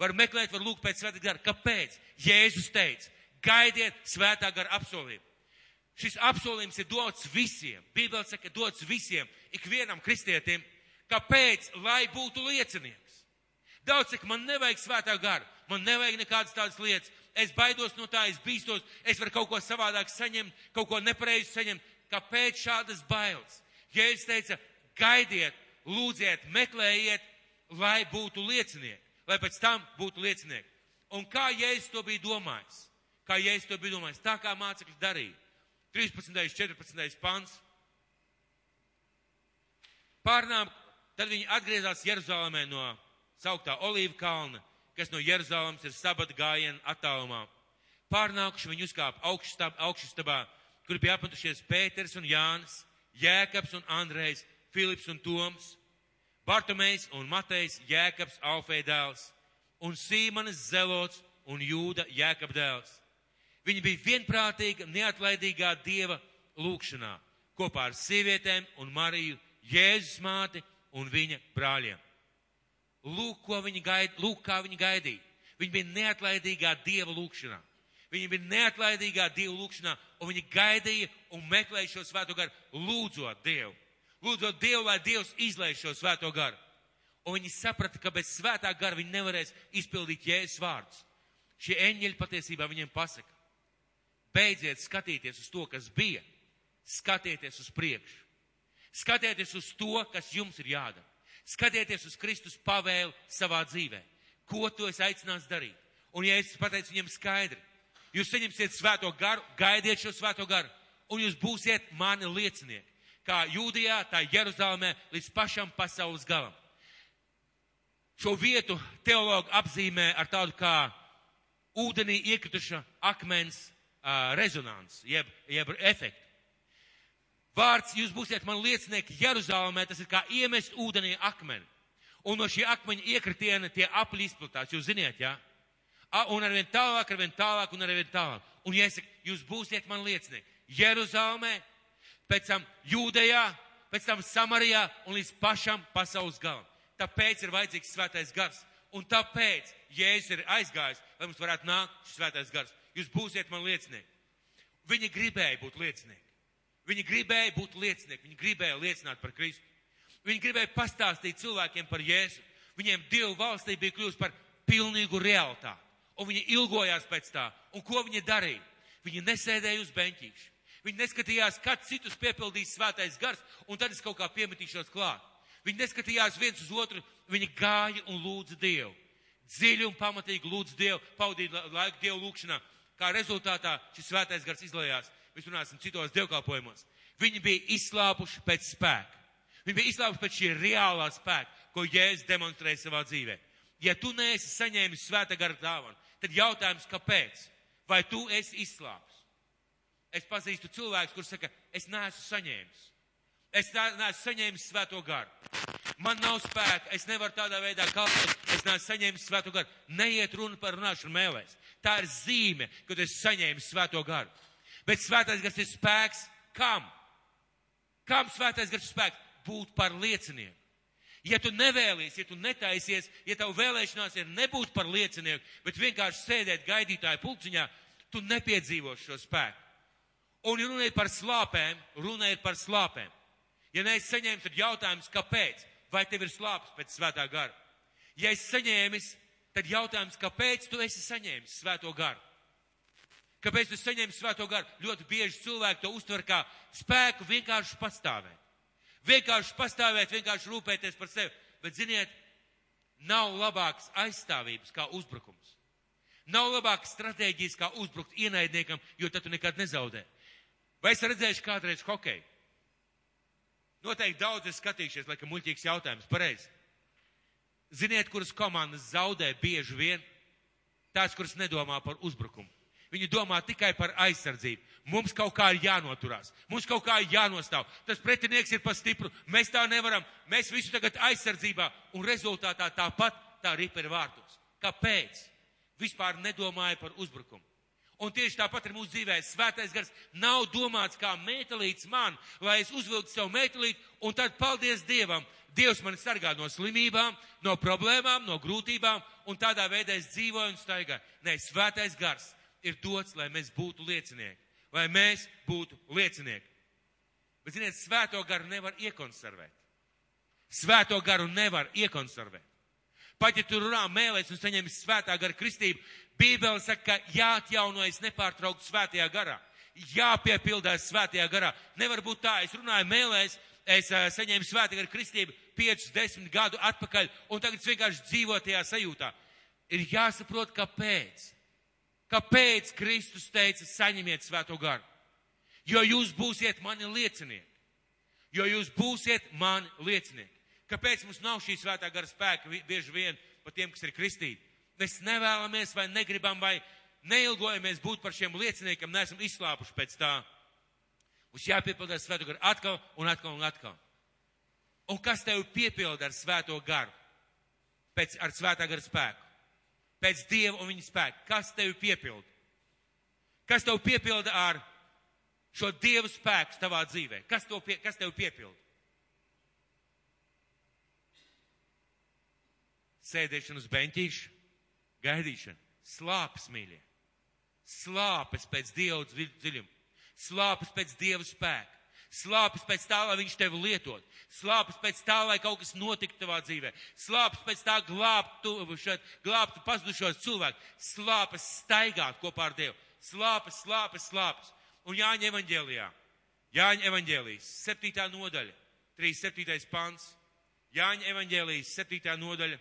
Var meklēt, var lūgt pēc svētā gara. Kāpēc? Jēzus teica, gaidiet svētā gara apsolījumu. Šis apsolījums ir dots visiem. Bībele saka, dots visiem, ikvienam kristietim. Kāpēc? Lai būtu liecinieks. Daudz saka, man nevajag svētā gara, man nevajag nekādas tādas lietas. Es baidos no tā, es bīstos, es varu kaut ko savādāk saņemt, kaut ko nepareizi saņemt. Kāpēc šādas bailes? Jēzus teica, gaidiet, lūdziet, meklējiet, lai būtu liecinieki lai pēc tam būtu liecinieki. Un kā Jēzus to bija domājis? Kā Jēzus to bija domājis? Tā kā mācekļi darīja. 13. 14. pants. Pārnām, tad viņi atgriezās Jeruzalemē no sauktā Olīva kalna, kas no Jeruzalemes ir sabat gājiena attālumā. Pārnākuši viņi uzkāpa augšstabā, kur bija apmetušies Pēters un Jānis, Jēkabs un Andrejs, Filips un Toms, Bartomejs un Matejs Jēkabs Alfei dēls, un Sīmanis Zelots un Jūda Jēkab dēls. Viņi bija vienprātīga, neatlaidīgā Dieva lūkšanā, kopā ar sievietēm un Mariju, Jēzus māti un viņa brāļiem. Lūk, ko viņi gaid, lūk, kā viņi gaidīja. Viņi bija neatlaidīgā Dieva lūkšanā. Viņi bija neatlaidīgā Dieva lūkšanā, un viņi gaidīja un meklēja šo svēto garu, lūdzot Dievu lūdzot Dievu, lai Dievs izlaiž šo svēto garu. Un viņi saprata, ka bez svētā gara viņi nevarēs izpildīt jēzus vārdus. Šie eņģeļi patiesībā viņiem pasaka, beidziet skatīties uz to, kas bija, skatieties uz priekšu. Skatieties uz to, kas jums ir jādara. Skatieties uz Kristus pavēlu savā dzīvē. Ko tu esi aicināts darīt? Un ja es pateicu viņiem skaidri, jūs saņemsiet svēto garu, gaidiet šo svēto garu, un jūs būsiet mani liecinieki kā Jūdijā, tā Jeruzalemē, līdz pašam pasaules galam. Šo vietu teologi apzīmē ar tādu kā ūdenī iekrituša akmens uh, rezonans, jeb, jeb efektu. Vārds, jūs būsiet man liecinieki Jeruzalemē, tas ir kā iemest ūdenī akmeni. Un no šī akmeņa iekritiena tie apli izplatās, jūs ziniet, jā? Ja? Un arvien tālāk, arvien tālāk un arvien tālāk. Un jāsaka, jūs būsiet man liecinieki Jeruzalemē, pēc tam Jūdejā, pēc tam Samarijā un līdz pašam pasaules galam. Tāpēc ir vajadzīgs svētais gars. Un tāpēc Jēzus ir aizgājis, lai mums varētu nākt šis svētais gars. Jūs būsiet man liecinieki. Viņi gribēja būt liecinieki. Viņi gribēja būt liecinieki. Viņi gribēja liecināt par Kristu. Viņi gribēja pastāstīt cilvēkiem par Jēzu. Viņiem Dievu valstī bija kļūst par pilnīgu realitāti. Un viņi ilgojās pēc tā. Un ko viņi darīja? Viņi nesēdēja uz beņķīša. Viņi neskatījās, kad citus piepildīs svētais gars, un tad es kaut kā piemetīšos klāt. Viņi neskatījās viens uz otru, viņi gāja un lūdza Dievu. Dziļi un pamatīgi lūdza Dievu, pavadīja laiku Dievu lūkšanā. Kā rezultātā šis svētais gars izlējās. Mēs runāsim citos dievkalpojumos. Viņi bija izslāpuši pēc spēka. Viņi bija izslāpuši pēc šī reālā spēka, ko Jēzus demonstrēja savā dzīvē. Ja tu neesi saņēmis svēta gara dāvanu, tad jautājums, kāpēc? Vai tu esi izslāpis? Es pazīstu cilvēkus, kurš saka, es neesmu saņēmis. Es neesmu saņēmis svēto garu. Man nav spēka, es nevaru tādā veidā kalpot, es neesmu saņēmis svēto garu. Neiet runa par runāšanu mēlēs. Tā ir zīme, kad es saņēmu svēto garu. Bet svētais gars ir spēks kam? Kam svētais gars ir spēks? Būt par liecinieku. Ja tu nevēlies, ja tu netaisies, ja tavu vēlēšanās ir nebūt par liecinieku, bet vienkārši sēdēt gaidītāju pulciņā, tu nepiedzīvos šo spēku. Un ja runa ir par slāpēm, runa ir par slāpēm. Ja neesi saņēmis, tad jautājums, kāpēc? Vai tev ir slāpes pēc svētā gara? Ja esi saņēmis, tad jautājums, kāpēc tu esi saņēmis svēto garu? Kāpēc tu saņēmi svēto garu? Ļoti bieži cilvēki to uztver kā spēku vienkārši pastāvēt. Vienkārši pastāvēt, vienkārši rūpēties par sevi. Bet, ziniet, nav labākas aizstāvības kā uzbrukums. Nav labākas stratēģijas kā uzbrukt ienaidniekam, jo tad tu nekad nezaudē. Vai es redzējuši kādreiz hokeju? Noteikti daudz ir skatījušies, laikam muļķīgs jautājums, pareizi. Ziniet, kuras komandas zaudē bieži vien? Tās, kuras nedomā par uzbrukumu. Viņi domā tikai par aizsardzību. Mums kaut kā ir jānoturās, mums kaut kā ir jānostāv. Tas pretinieks ir pa stipru, mēs tā nevaram, mēs visu tagad aizsardzībā un rezultātā tāpat tā ripa ir vārtos. Kāpēc? Vispār nedomāja par uzbrukumu. Un tieši tāpat ir mūsu dzīvē. Svētais gars nav domāts kā metālīts man, lai es uzvilktu savu metālīti un tad paldies Dievam. Dievs mani sargā no slimībām, no problēmām, no grūtībām un tādā veidā es dzīvoju un staigāju. Nē, svētais gars ir dots, lai mēs būtu liecinieki. Lai mēs būtu liecinieki. Bet, ziniet, svēto garu nevar iekonservēt. Svēto garu nevar iekonservēt. Pat ja tu runā mēlēs un saņem svētā gara kristību, Bībele saka, ka jāatjaunojas nepārtraukt svētajā garā. Jāpiepildās svētajā garā. Nevar būt tā, es runāju mēlēs, es uh, saņēmu svētā gara kristību 5, 10 gadu atpakaļ, un tagad es vienkārši dzīvoju tajā sajūtā. Ir jāsaprot, kāpēc. Kāpēc Kristus teica, saņemiet svēto garu? Jo jūs būsiet mani liecinieki. Jo jūs būsiet mani liecinieki. Kāpēc mums nav šī svētā gara spēka bieži vien par tiem, kas ir kristīti? Mēs nevēlamies vai negribam vai neilgojamies būt par šiem lieciniekiem, neesam izslāpuši pēc tā. Mums jāpiepildās svēto garu atkal un atkal un atkal. Un kas tev piepilda ar svēto garu? Pēc ar svētā gara spēku pēc Dieva un viņa spēka. Kas tevi piepilda? Kas tev piepilda ar šo Dieva spēku tavā dzīvē? Kas, pie, kas tev piepilda? Sēdēšana uz beņķīša, gaidīšana, slāpes mīļie, slāpes pēc Dieva dziļuma, slāpes pēc Dieva spēka slāpes pēc tā, lai viņš tevi lietot, slāpes pēc tā, lai kaut kas notiktu tavā dzīvē, slāpes pēc tā glābtu, šeit, glābtu pazudušos cilvēkus, slāpes staigāt kopā ar Dievu, slāpes, slāpes, slāpes. Un Jāņa evaņģēlijā, Jāņa evaņģēlijas, septītā nodaļa, 37. pants, Jāņa evaņģēlijas, septītā nodaļa,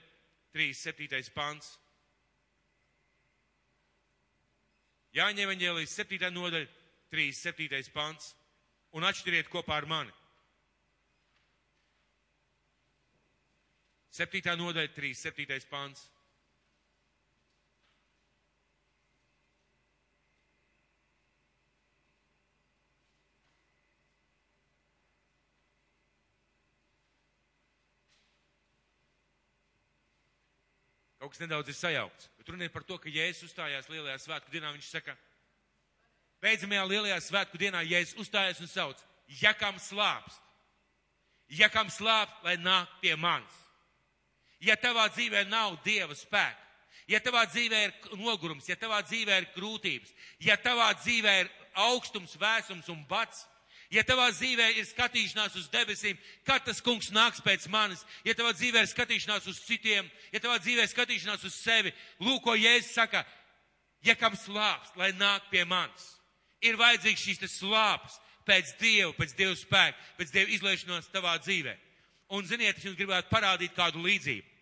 37. pants. Jāņa evaņģēlijas, septītā nodaļa, 37. pants un atšķiriet kopā ar mani. 7. nodaļa, 3. 7. Kaut kas nedaudz ir sajaukts. Bet runa ir par to, ka Jēzus uzstājās lielajā svētku dienā. Viņš saka, beidzamajā lielajā svētku dienā Jēzus uzstājas un sauc, ja kam slāpst, ja kam slāpst, lai nāk pie manis. Ja tavā dzīvē nav Dieva spēka, ja tavā dzīvē ir nogurums, ja tavā dzīvē ir grūtības, ja tavā dzīvē ir augstums, vēsums un bats, ja tavā dzīvē ir skatīšanās uz debesīm, kad tas kungs nāks pēc manis, ja tavā dzīvē ir skatīšanās uz citiem, ja tavā dzīvē ir skatīšanās uz sevi, lūk, ko Jēzus saka, ja kam slāpst, lai nāk pie manis ir vajadzīgs šīs slāpes pēc Dieva, pēc Dieva spēka, pēc Dieva izliešanos tavā dzīvē. Un ziniet, es jums gribētu parādīt kādu līdzību.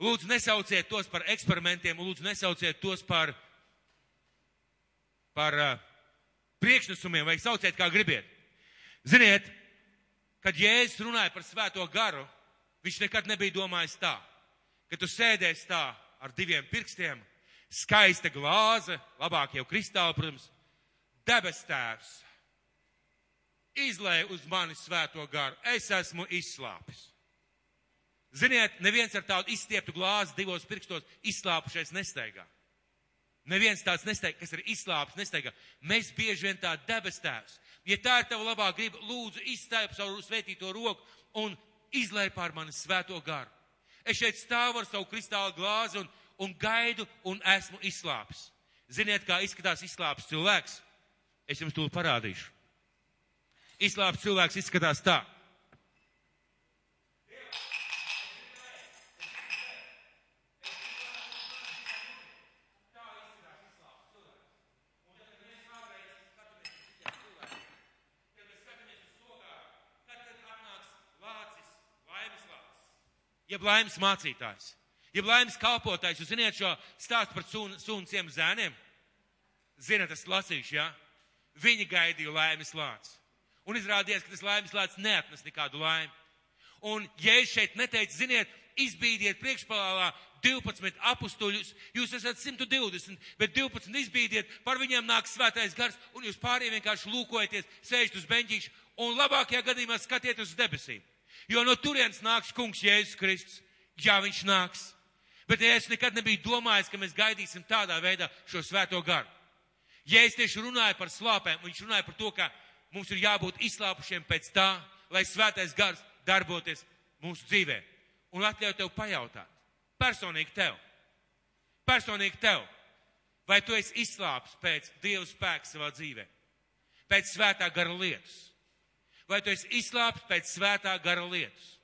Lūdzu, nesauciet tos par eksperimentiem, lūdzu, nesauciet tos par, par uh, priekšnesumiem, vai sauciet kā gribiet. Ziniet, kad Jēzus runāja par svēto garu, viņš nekad nebija domājis tā, ka tu sēdēsi tā ar diviem pirkstiem, skaista glāze, labāk jau kristāla, protams, debes tēvs izlēja uz mani svēto garu, es esmu izslāpis. Ziniet, neviens ar tādu izstieptu glāzi divos pirkstos izslāpušais nesteigā. Neviens tāds nesteigā, kas ir izslāpis, nesteigā. Mēs bieži vien tā debes tēvs. Ja tā ir tava labā griba, lūdzu izstēp savu svētīto roku un izlēj pār mani svēto garu. Es šeit stāvu ar savu kristālu glāzi un, un gaidu un esmu izslāpis. Ziniet, kā izskatās izslāpis cilvēks? Es jums tūlīt parādīšu. Izslāpis cilvēks izskatās tā. Jeb laimes mācītājs, jeb laimes kalpotājs. Jūs zināt šo stāstu par sunciem zēniem? Zinat, es lasīšu, jā? Ja? Viņi gaidīja laimes lācis. Un izrādījās, ka tas laimes lācis neatnes nekādu laimi. Un, ja es šeit neteicu, ziniet, izbīdiet priekšpalālā 12 apstuļus, jūs esat 120, bet 12 izbīdiet, par viņiem nāk svētais gars, un jūs pārējie vienkārši lūkojaties, sēžat uz beņķīšu, un labākajā gadījumā skatiet uz debesīm. Jo no turienes nāks kungs Jēzus Kristus. Jā, viņš nāks. Bet ja es nekad nebiju domājis, ka mēs gaidīsim tādā veidā šo svēto garu. Ja es tieši runāju par slāpēm, viņš runāja par to, ka mums ir jābūt izslāpušiem pēc tā, lai svētais gars darboties mūsu dzīvē. Un atļauju tev pajautāt, personīgi tev, personīgi tev, vai tu esi izslāpis pēc Dieva spēka savā dzīvē, pēc svētā gara lietas? Vai tu esi izslāpis pēc svētā gara lietas?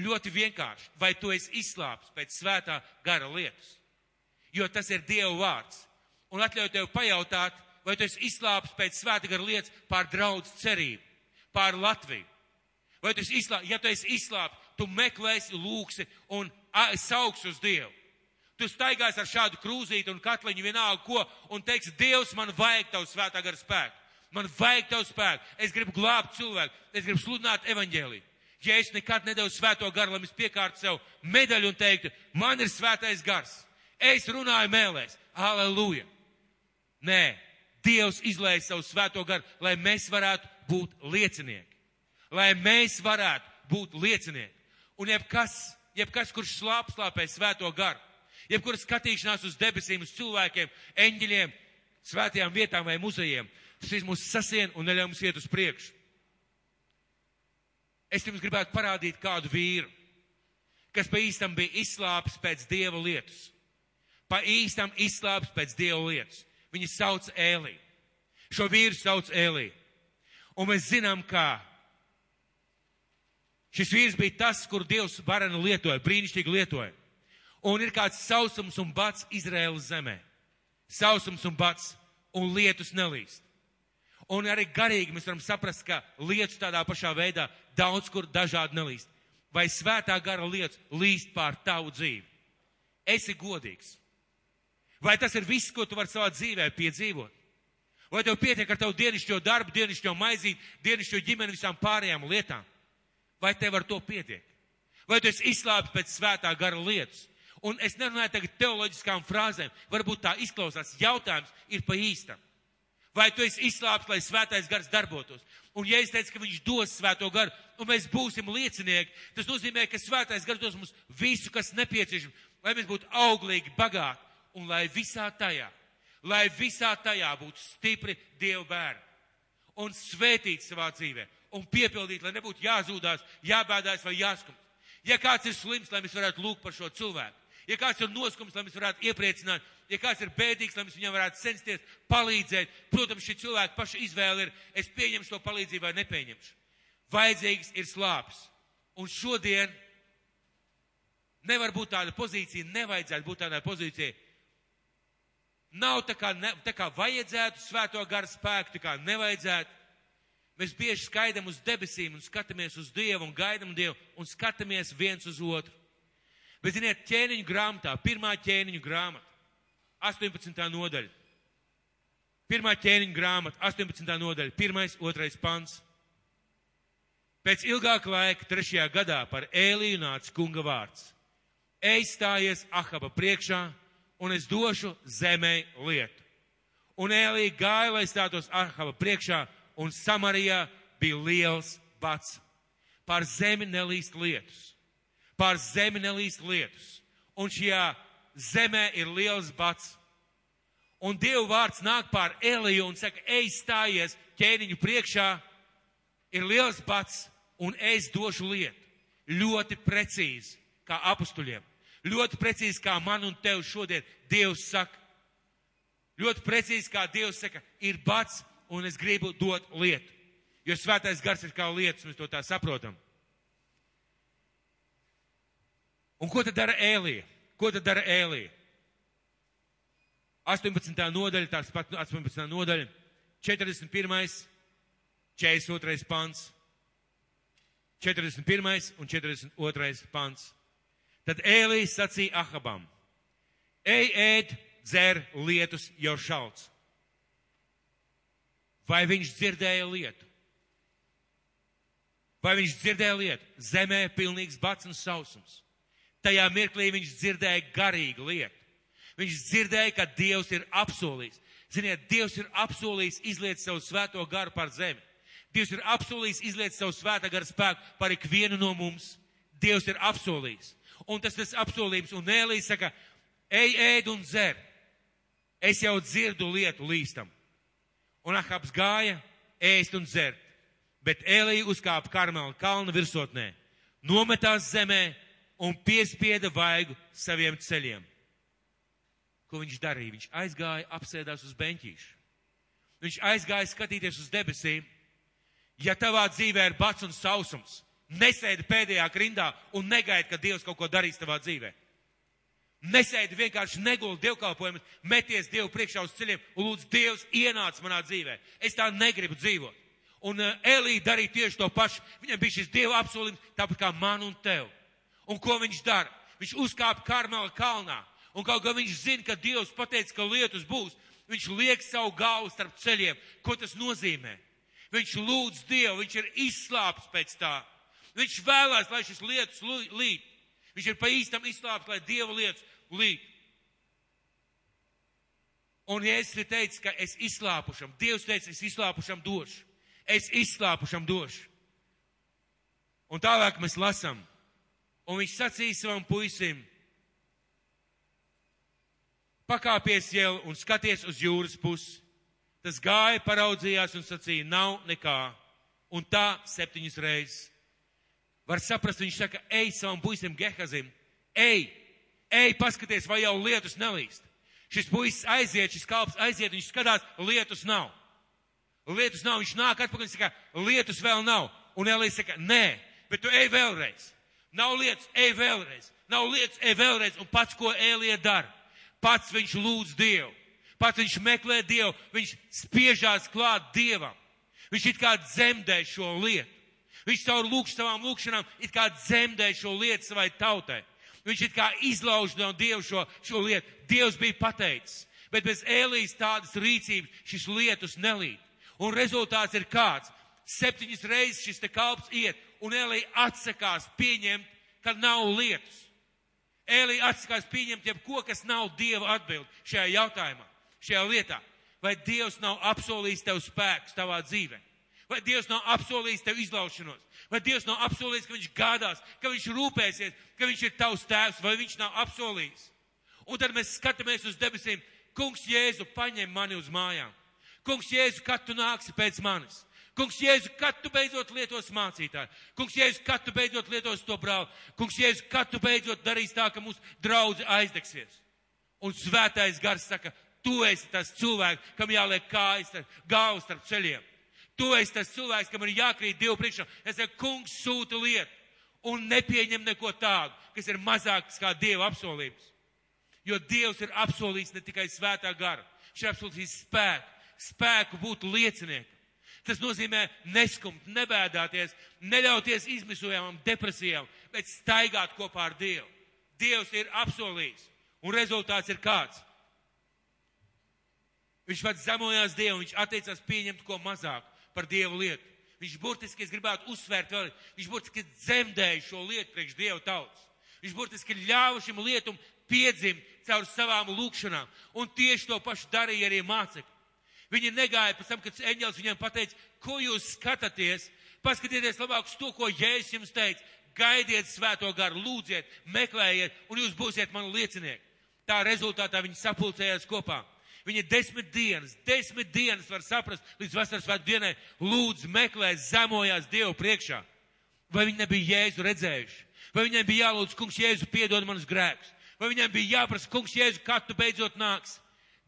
Ļoti vienkārši, vai tu esi izslāpis pēc svētā gara lietas? Jo tas ir Dieva vārds. Un atļauju tev pajautāt, vai tu esi izslāpis pēc svētā gara lietas pār draudz cerību, pār Latviju. Vai tu esi izslāpis, ja tu esi izslāpis, tu meklēsi, lūksi un sauks uz Dievu. Tu staigās ar šādu krūzīti un katliņu vienalga ko un teiksi, Dievs, man vajag tavu svētā gara spēku. Man vajag tavu spēku. Es gribu glābt cilvēku. Es gribu sludināt evaņģēliju. Ja es nekad nedevu svēto garu, lai es piekārtu sev medaļu un teiktu, man ir svētais gars. Es runāju mēlēs. Aleluja! Nē, Dievs izlēja savu svēto garu, lai mēs varētu būt liecinieki. Lai mēs varētu būt liecinieki. Un jebkas, jebkas kurš slāp slāpē svēto garu, jebkura skatīšanās uz debesīm, uz cilvēkiem, eņģeļiem, svētajām vietām vai muzejiem, šis mūs sasien un neļauj mums iet uz priekšu. Es jums gribētu parādīt kādu vīru, kas pa īstam bija izslāpis pēc dieva lietas. Pa īstam izslāpis pēc dieva lietas. Viņu sauc Ēlī. Šo vīru sauc Ēlī. Un mēs zinām, kā šis vīrs bija tas, kur Dievs varenu lietoja, brīnišķīgi lietoja. Un ir kāds sausums un bats Izraēlas zemē. Sausums un bats un lietus nelīst. Un arī garīgi mēs varam saprast, ka lietas tādā pašā veidā daudz kur dažādi nelīst. Vai svētā gara lietas līst pār tavu dzīvi? Esi godīgs. Vai tas ir viss, ko tu vari savā dzīvē piedzīvot? Vai tev pietiek ar tavu dienišķo darbu, dienišķo maizīt, dienišķo ģimeni, visām pārējām lietām? Vai tev ar to pietiek? Vai tu esi izslāpis pēc svētā gara lietas? Un es nerunāju tagad teoloģiskām frāzēm, varbūt tā izklausās. Jautājums ir pa īstam. Vai tu esi izslāpis, lai svētais gars darbotos? Un ja es teicu, ka viņš dos svēto garu, un mēs būsim liecinieki, tas nozīmē, ka svētais gars dos mums visu, kas nepieciešams, lai mēs būtu auglīgi, bagāti, un lai visā tajā, lai visā tajā būtu stipri Dieva bērni. Un svētīt savā dzīvē, un piepildīt, lai nebūtu jāzūdās, jābēdājas vai jāskums. Ja kāds ir slims, lai mēs varētu lūgt par šo cilvēku. Ja kāds ir noskums, lai mēs varētu iepriecināt ja kāds ir bēdīgs, lai mēs viņam varētu censties palīdzēt, protams, šī cilvēka paša izvēle ir, es pieņemšu to palīdzību vai nepieņemšu. Vajadzīgs ir slāpes. Un šodien nevar būt tāda pozīcija, nevajadzētu būt tādā pozīcijā. Nav tā kā, ne, tā kā vajadzētu svēto garu spēku, tā kā nevajadzētu. Mēs bieži skaidam uz debesīm un skatāmies uz Dievu un gaidam Dievu un skatāmies viens uz otru. Bet, ziniet, ķēniņu grāmatā, pirmā ķēniņu grāmata, 18. nodaļa. Pirmā ķēniņa grāmata, 18. nodaļa, pirmais, otrais pants. Pēc ilgāka laika, trešajā gadā, par Ēliju nāca kunga vārds. Ej stājies Ahaba priekšā, un es došu zemē lietu. Un Elī gāja, lai stātos Ahava priekšā, un Samarijā bija liels bats. Pār zemi nelīst lietus. Pār zemi nelīst lietus. Un šajā zemē ir liels bats. Un Dieva vārds nāk pār Eliju un saka, ej stājies ķēniņu priekšā, ir liels bats, un es došu lietu. Ļoti precīzi, kā apustuļiem. Ļoti precīzi, kā man un tev šodien Dievs saka. Ļoti precīzi, kā Dievs saka, ir bats, un es gribu dot lietu. Jo svētais gars ir kā lietas, mēs to tā saprotam. Un ko tad dara Ēlija? Ko tad dara Ēlija? 18. nodaļa, tās pat 18. nodaļa, 41. 42. pants. 41. un 42. pants. Tad Ēlijas sacīja Ahabam, ej ēd, dzer lietus jau šalts. Vai viņš dzirdēja lietu? Vai viņš dzirdēja lietu? Zemē pilnīgs bats un sausums. Tajā mirklī viņš dzirdēja garīgu lietu. Viņš dzirdēja, ka Dievs ir apsolījis. Ziniet, Dievs ir apsolījis izliet savu svēto garu par zemi. Dievs ir apsolījis izliet savu svētā gara spēku par ikvienu no mums. Dievs ir apsolījis. Un tas tas apsolījums. Un Ēlīs saka, ej, ēd un dzer. Es jau dzirdu lietu līstam. Un Ahabs gāja ēst un dzert. Bet Ēlija uzkāpa Karmela kalna virsotnē, nometās zemē un piespieda vaigu saviem ceļiem. Ko viņš darīja? Viņš aizgāja, apsēdās uz beņķīšu. Viņš aizgāja skatīties uz debesīm. Ja tavā dzīvē ir bats un sausums, nesēdi pēdējā grindā un negaidi, ka Dievs kaut ko darīs tavā dzīvē. Nesēdi vienkārši neguldi dievkalpojumus, meties Dievu priekšā uz ceļiem un lūdzu Dievs ienāc manā dzīvē. Es tā negribu dzīvot. Un uh, Elija darīja tieši to pašu. Viņam bija šis Dieva apsolījums, tāpat kā man un tev. Un ko viņš dara? Viņš uzkāpa Karmela kalnā. Un kaut kā viņš zina, ka Dievs pateica, ka lietus būs, viņš liek savu galvu starp ceļiem. Ko tas nozīmē? Viņš lūdz Dievu, viņš ir izslāpis pēc tā. Viņš vēlās, lai šis lietus līd. Viņš ir pa īstam izslāpis, lai Dieva lietas līd. Un ja es teicu, ka es izslāpušam, Dievs teica, es izslāpušam došu. Es izslāpušam došu. Un tālāk mēs lasām. Un viņš sacīja savam puisim, pakāpies jau un skaties uz jūras pusi. Tas gāja, paraudzījās un sacīja, nav nekā. Un tā septiņas reizes. Var saprast, viņš saka, ej savam puisim Gehazim, ej, ej, paskaties, vai jau lietus nelīst. Šis puisis aiziet, šis kalps aiziet, viņš skatās, lietus nav. Lietus nav, viņš nāk atpakaļ un saka, lietus vēl nav. Un Elīze saka, nē, bet tu ej vēlreiz. Nav lietas, ej vēlreiz. Nav lietas, ej vēlreiz. Un pats, ko Elija dara, pats viņš lūdz Dievu. Pats viņš meklē Dievu, viņš spiežās klāt Dievam. Viņš it kā dzemdē šo lietu. Viņš caur lūkš savām lūkšanām it kā dzemdē šo lietu savai tautai. Viņš it kā izlauž no Dieva šo, šo lietu. Dievs bija pateicis. Bet bez Ēlijas tādas rīcības šis lietus nelīd. Un rezultāts ir kāds. Septiņas reizes šis te kalps iet, un Ēlija atsakās pieņemt, ka nav lietus. Ēlija atsakās pieņemt jebko, kas nav Dieva atbild šajā jautājumā, šajā lietā. Vai Dievs nav apsolījis tev spēkus tavā dzīvē? Vai Dievs nav apsolījis tev izlaušanos? Vai Dievs nav apsolījis, ka viņš gādās, ka viņš rūpēsies, ka viņš ir tavs tēvs, vai viņš nav apsolījis? Un tad mēs skatāmies uz debesīm, kungs Jēzu paņem mani uz mājām. Kungs Jēzu, kad tu nāksi pēc manis? Kungs Jēzu, kad tu beidzot lietos mācītāju? Kungs Jēzu, kad tu beidzot lietos to brāli? Kungs Jēzu, kad tu beidzot darīs tā, ka mūsu draudzi aizdegsies? Un svētais gars saka, tu esi tas cilvēks, kam jāliek kājas, galvas starp ceļiem. Tu esi tas cilvēks, kam ir jākrīt Dievu priekšā. Es saku, kungs sūta lietu un nepieņem neko tādu, kas ir mazāks kā Dieva apsolījums. Jo Dievs ir apsolījis ne tikai svētā gara, viņš ir apsolījis spēku, spēku būt lieciniekam. Tas nozīmē neskumt, nebēdāties, neļauties izmisojamam depresijām, bet staigāt kopā ar Dievu. Dievs ir apsolījis, un rezultāts ir kāds. Viņš pats zemojās Dievu, viņš atteicās pieņemt ko mazāk par Dievu lietu. Viņš burtiski, es gribētu uzsvērt vēl, viņš burtiski dzemdēja šo lietu priekš Dievu tautas. Viņš burtiski ļāva šim lietum piedzimt caur savām lūkšanām. Un tieši to pašu darīja arī mācekļi. Viņi negāja pēc tam, kad eņģēlis viņiem pateica, ko jūs skatāties, paskatieties labāk uz to, ko Jēzus jums teica. Gaidiet svēto garu, lūdziet, meklējiet, un jūs būsiet mani liecinieki. Tā rezultātā viņi sapulcējās kopā. Viņi desmit dienas, desmit dienas var saprast, līdz vasaras svētku dienai lūdz, meklē, zemojās Dievu priekšā. Vai viņi nebija Jēzu redzējuši? Vai viņiem bija jālūdz, kungs, Jēzu piedod manus grēkus? Vai viņiem bija jāprasa, kungs, Jēzu, kad tu beidzot nāks?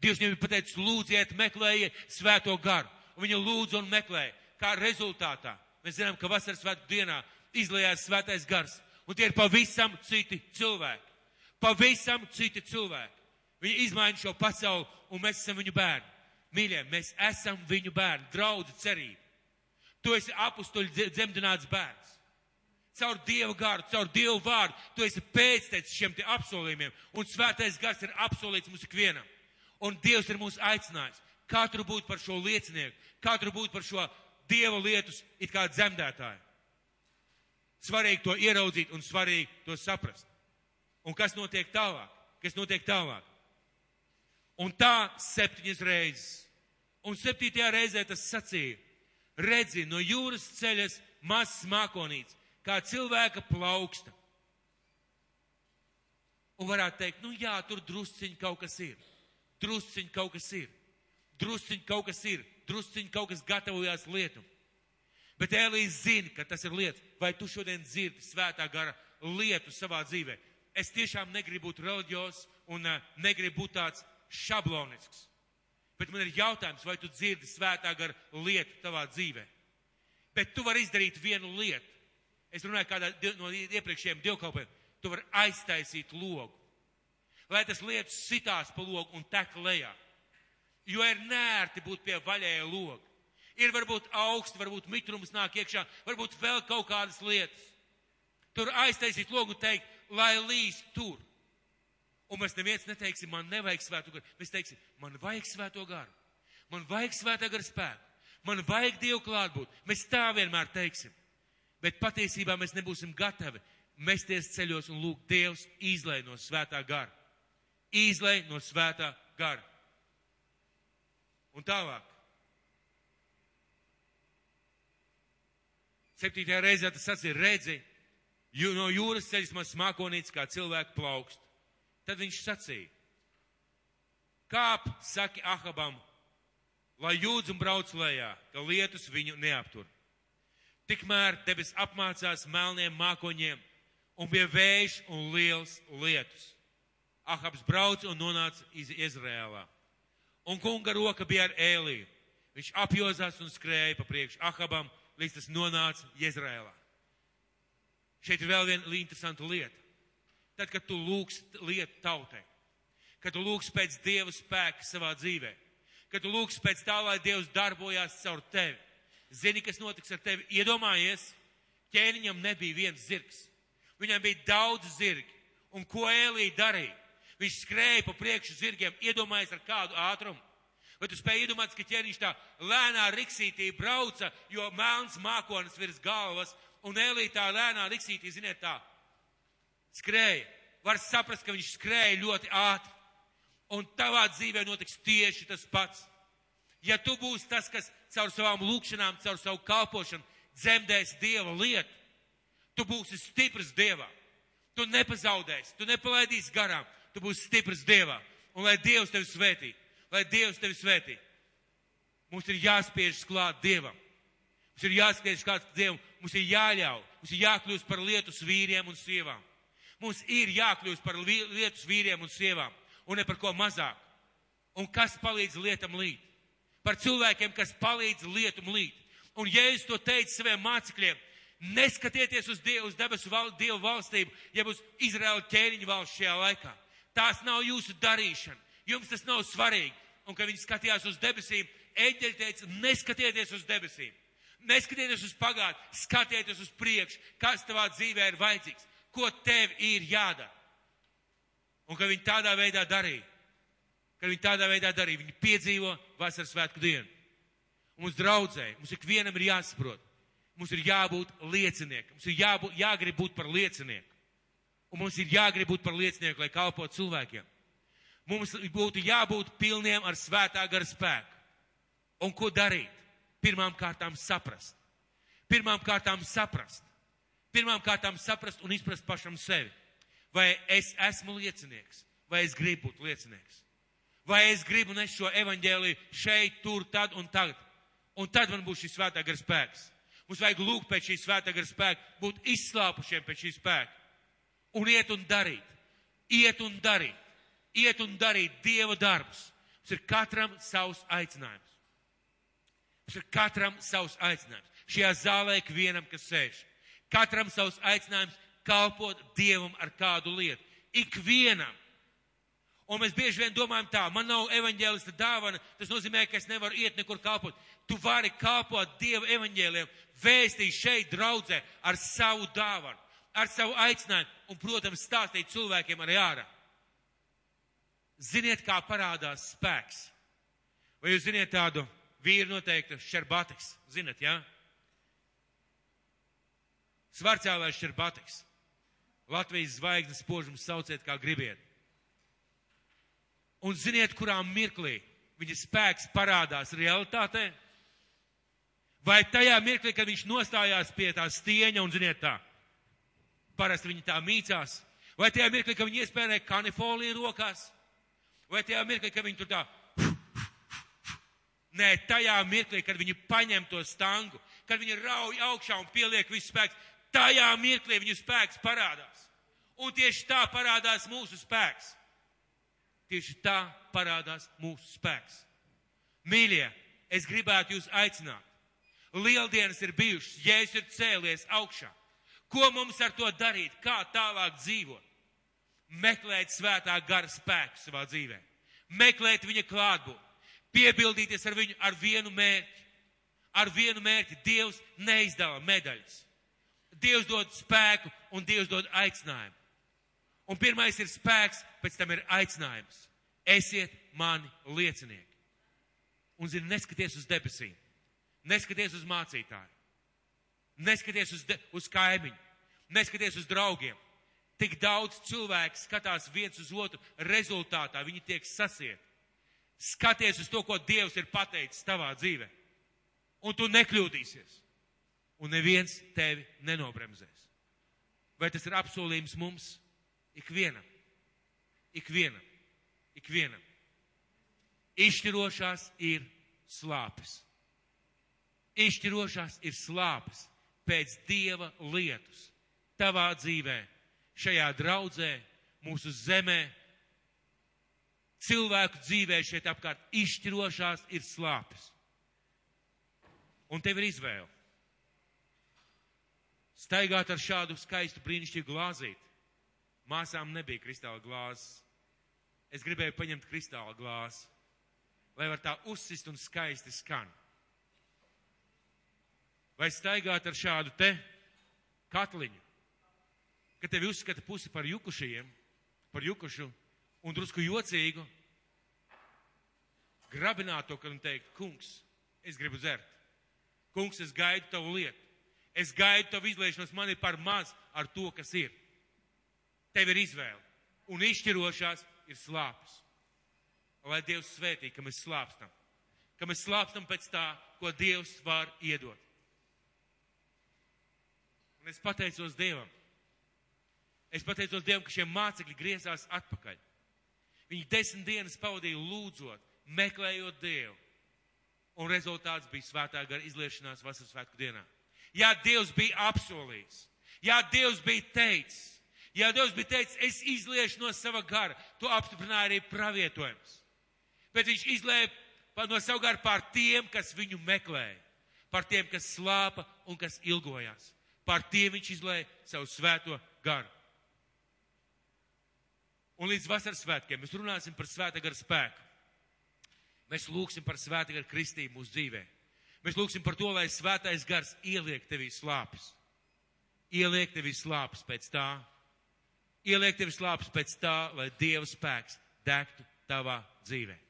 Dievs viņiem bija pateicis, lūdziet, meklējiet svēto garu. Un viņi lūdz un meklē. Kā rezultātā mēs zinām, ka vasaras svētku dienā izlējās svētais gars. Un tie ir pavisam citi cilvēki. Pavisam citi cilvēki. Viņi izmaina šo pasauli, un mēs esam viņu bērni. Mīļie, mēs esam viņu bērni, draudzi cerība. Tu esi apustuļu dzemdināts bērns. Caur Dievu garu, caur Dievu vārdu, tu esi pēctecis šiem te apsolījumiem, un svētais gars ir apsolīts mums ikvienam. Un Dievs ir mūs aicinājis katru būt par šo liecinieku, katru būt par šo Dieva lietus it kā dzemdētāju. Svarīgi to ieraudzīt un svarīgi to saprast. Un kas notiek tālāk? Kas notiek tālāk? Un tā septiņas reizes. Un septītajā reizē tas sacīja, redzi, no jūras ceļas mazs mākonīts, kā cilvēka plauksta. Un varētu teikt, nu jā, tur drusciņi kaut kas ir. Drusciņi kaut kas ir. Drusciņi kaut kas ir. Drusciņi kaut kas gatavojās lietu. Bet Elīs zina, ka tas ir lietas. Vai tu šodien dzirdi svētā gara lietu savā dzīvē? Es tiešām negribu būt reliģijos un uh, negribu būt tāds šablonisks. Bet man ir jautājums, vai tu dzirdi svētā gara lietu tavā dzīvē? Bet tu vari izdarīt vienu lietu. Es runāju kādā no iepriekšējiem dievkalpiem. Tu vari aiztaisīt logu. Lai tas lietas sitās pa logu un tek lejā. Jo ir nērti būt pie vaļēja loga. Ir varbūt augsts, varbūt mitrums nāk iekšā, varbūt vēl kaut kādas lietas. Tur aiztaisīt logu un teikt, lai līs tur. Un mēs neviens neteiksim, man nevajag svēto garu. Mēs teiksim, man vajag svēto garu. Man vajag svētā gara spēku. Man vajag Dievu klātbūt. Mēs tā vienmēr teiksim. Bet patiesībā mēs nebūsim gatavi mesties ceļos un lūgt Dievs izlai no svētā gara. Izlai no svētā gara. Un tālāk. Septītajā reizē tas sacīja, redzi, no jūras ceļas man smakonīts kā cilvēku plaukst. Tad viņš sacīja, kāp, saki Ahabam, lai jūdz un brauc lejā, ka lietus viņu neaptur. Tikmēr debes apmācās melniem mākoņiem un bija vējš un liels lietus. Ahabs brauca un nonāca iz Izrēlā. Un kunga roka bija ar ēliju. Viņš apjozās un skrēja pa priekšu Ahabam, līdz tas nonāca Izrēlā. Šeit ir vēl viena interesanta lieta. Tad, kad tu lūgs lietu tautai, kad tu lūgs pēc Dieva spēka savā dzīvē, kad tu lūgs pēc tā, lai Dievs darbojās caur tevi, zini, kas notiks ar tevi. Iedomājies, ķēniņam nebija viens zirgs. Viņam bija daudz zirgi. Un koĒlī darīja? Viņš skrēja pa priekšu zirgiem, iedomājies ar kādu ātrumu. Vai tu spēj iedomāties, ka ķēniņš tā lēnā riksītī brauca, jo melns mākonis virs galvas, un Elī tā lēnā riksītī, ziniet tā, skrēja. Var saprast, ka viņš skrēja ļoti ātri. Un tavā dzīvē notiks tieši tas pats. Ja tu būsi tas, kas caur savām lūkšanām, caur savu kalpošanu dzemdēs Dieva lietu, tu būsi stiprs Dievā. Tu nepazaudēsi, tu nepalaidīsi garām, tu būsi stiprs Dievā. Un lai Dievs tevi svētī, lai Dievs tevi svētī. Mums ir jāspiež klāt Dievam. Mums ir jāspiež klāt Dievam, mums ir jāļauj, mums ir jākļūst par lietus vīriem un sievām. Mums ir jākļūst par lietus vīriem un sievām, un ne par ko mazāk. Un kas palīdz lietam līt? Par cilvēkiem, kas palīdz lietum līt. Un Jēzus to teica saviem mācekļiem, neskatieties uz Dievu, uz debesu val, Dievu valstību, ja būs Izraela ķēniņa valsts šajā laikā. Tās nav jūsu darīšana. Jums tas nav svarīgi. Un, kad viņi skatījās uz debesīm, eņģeļi teica, neskatieties uz debesīm. Neskatieties uz pagātni, skatieties uz priekšu, kas tavā dzīvē ir vajadzīgs ko tev ir jādara. Un ka viņi tādā veidā darīja, ka viņi tādā veidā darīja, viņi piedzīvo vasaras svētku dienu. Un mums draudzēji, mums ikvienam ir jāsaprot, mums ir jābūt lieciniekam, mums ir jābūt, jāgrib būt par liecinieku. Un mums ir jāgrib būt par liecinieku, lai kalpotu cilvēkiem. Mums būtu jābūt pilniem ar svētā gara spēku. Un ko darīt? Pirmām kārtām saprast. Pirmām kārtām saprast. Pirmām kārtām saprast un izprast pašam sevi. Vai es esmu liecinieks, vai es gribu būt liecinieks. Vai es gribu nest šo evaņģēliju šeit, tur, tad un tagad. Un tad man būs šis svētā gara spēks. Mums vajag lūgt pēc šī svētā gara spēka, būt izslāpušiem pēc šī spēka. Un iet un darīt. Iet un darīt. Iet un darīt Dieva darbus. Mums ir katram savs aicinājums. Mums ir katram savs aicinājums. Šajā zālē ikvienam, kas sēž. Katram savs aicinājums kalpot Dievam ar kādu lietu. Ikvienam. Un mēs bieži vien domājam tā, man nav evaņģēlista dāvana, tas nozīmē, ka es nevaru iet nekur kalpot. Tu vari kalpot Dieva evaņģēliem, vēstīt šeit draudzē ar savu dāvanu, ar savu aicinājumu un, protams, stāstīt cilvēkiem arī ārā. Ziniet, kā parādās spēks. Vai jūs ziniet tādu vīru noteiktu šerbatiks? Zinat, jā? Ja? Svarcēlais šerbatiks. Latvijas zvaigznes spožums sauciet, kā gribiet. Un ziniet, kurā mirklī viņa spēks parādās realitātē? Vai tajā mirklī, kad viņš nostājās pie tā stieņa un ziniet tā, parasti viņi tā mīcās, vai tajā mirklī, kad viņi iespēja kanifoliju rokās, vai tajā mirklī, kad viņi tur tā, nē, tajā mirklī, kad viņi paņem to stangu, kad viņi rauj augšā un pieliek visu spēku, tajā mirklī viņu spēks parādās. Un tieši tā parādās mūsu spēks. Tieši tā parādās mūsu spēks. Mīļie, es gribētu jūs aicināt. Lieldienas ir bijušas, Jēzus ir cēlies augšā. Ko mums ar to darīt? Kā tālāk dzīvot? Meklēt svētā gara spēku savā dzīvē. Meklēt viņa klātbūtni. Piebildīties ar viņu ar vienu mērķi. Ar vienu mērķi Dievs neizdala medaļas. Dievs dod spēku un Dievs dod aicinājumu. Un pirmais ir spēks, pēc tam ir aicinājums. Esiet mani liecinieki. Un, zini, neskaties uz debesīm, neskaties uz mācītāju, neskaties uz, de, uz kaimiņu, neskaties uz draugiem. Tik daudz cilvēku skatās viens uz otru rezultātā, viņi tiek sasieti. Skaties uz to, ko Dievs ir pateicis tavā dzīvē, un tu nekļūdīsies, un neviens tevi nenobremzēs. Vai tas ir apsolījums mums? Ikvienam. Ikvienam. Ikvienam. Izšķirošās ir slāpes. Izšķirošās ir slāpes pēc Dieva lietus. Tavā dzīvē, šajā draudzē, mūsu zemē, cilvēku dzīvē šeit apkārt izšķirošās ir slāpes. Un tev ir izvēle. Staigāt ar šādu skaistu brīnišķīgu glāzīti Māsām nebija kristāla glāzes. Es gribēju paņemt kristāla glāzi, lai var tā uzsist un skaisti skan. Vai staigāt ar šādu te katliņu, ka tevi uzskata pusi par jukušajiem, par jukušu un drusku jocīgu, grabināt to, kad un teikt, kungs, es gribu dzert. Kungs, es gaidu tavu lietu. Es gaidu tavu izliešanos, man ir par maz ar to, kas ir. Tev ir izvēle. Un izšķirošās ir slāpes. Lai Dievs svētī, ka mēs slāpstam. Ka mēs slāpstam pēc tā, ko Dievs var iedot. Un es pateicos Dievam. Es pateicos Dievam, ka šie mācekļi griezās atpakaļ. Viņi desmit dienas pavadīja lūdzot, meklējot Dievu. Un rezultāts bija svētā gara izliešanās vasaras svētku dienā. Jā, Dievs bija apsolījis. Jā, Dievs bija teicis. Ja Dievs bija teicis, es izliešu no sava gara, to apstiprināja arī pravietojums. Bet viņš izlēja no sava gara pār tiem, kas viņu meklēja, par tiem, kas slāpa un kas ilgojās. Par tiem viņš izlēja savu svēto garu. Un līdz vasaras svētkiem mēs runāsim par svēta gara spēku. Mēs lūgsim par svēta gara kristību mūsu dzīvē. Mēs lūgsim par to, lai svētais gars ieliek tevī slāpes. Ieliek tevī slāpes pēc tā, ieliek tevi slāpes pēc tā, lai Dieva spēks degtu tavā dzīvē.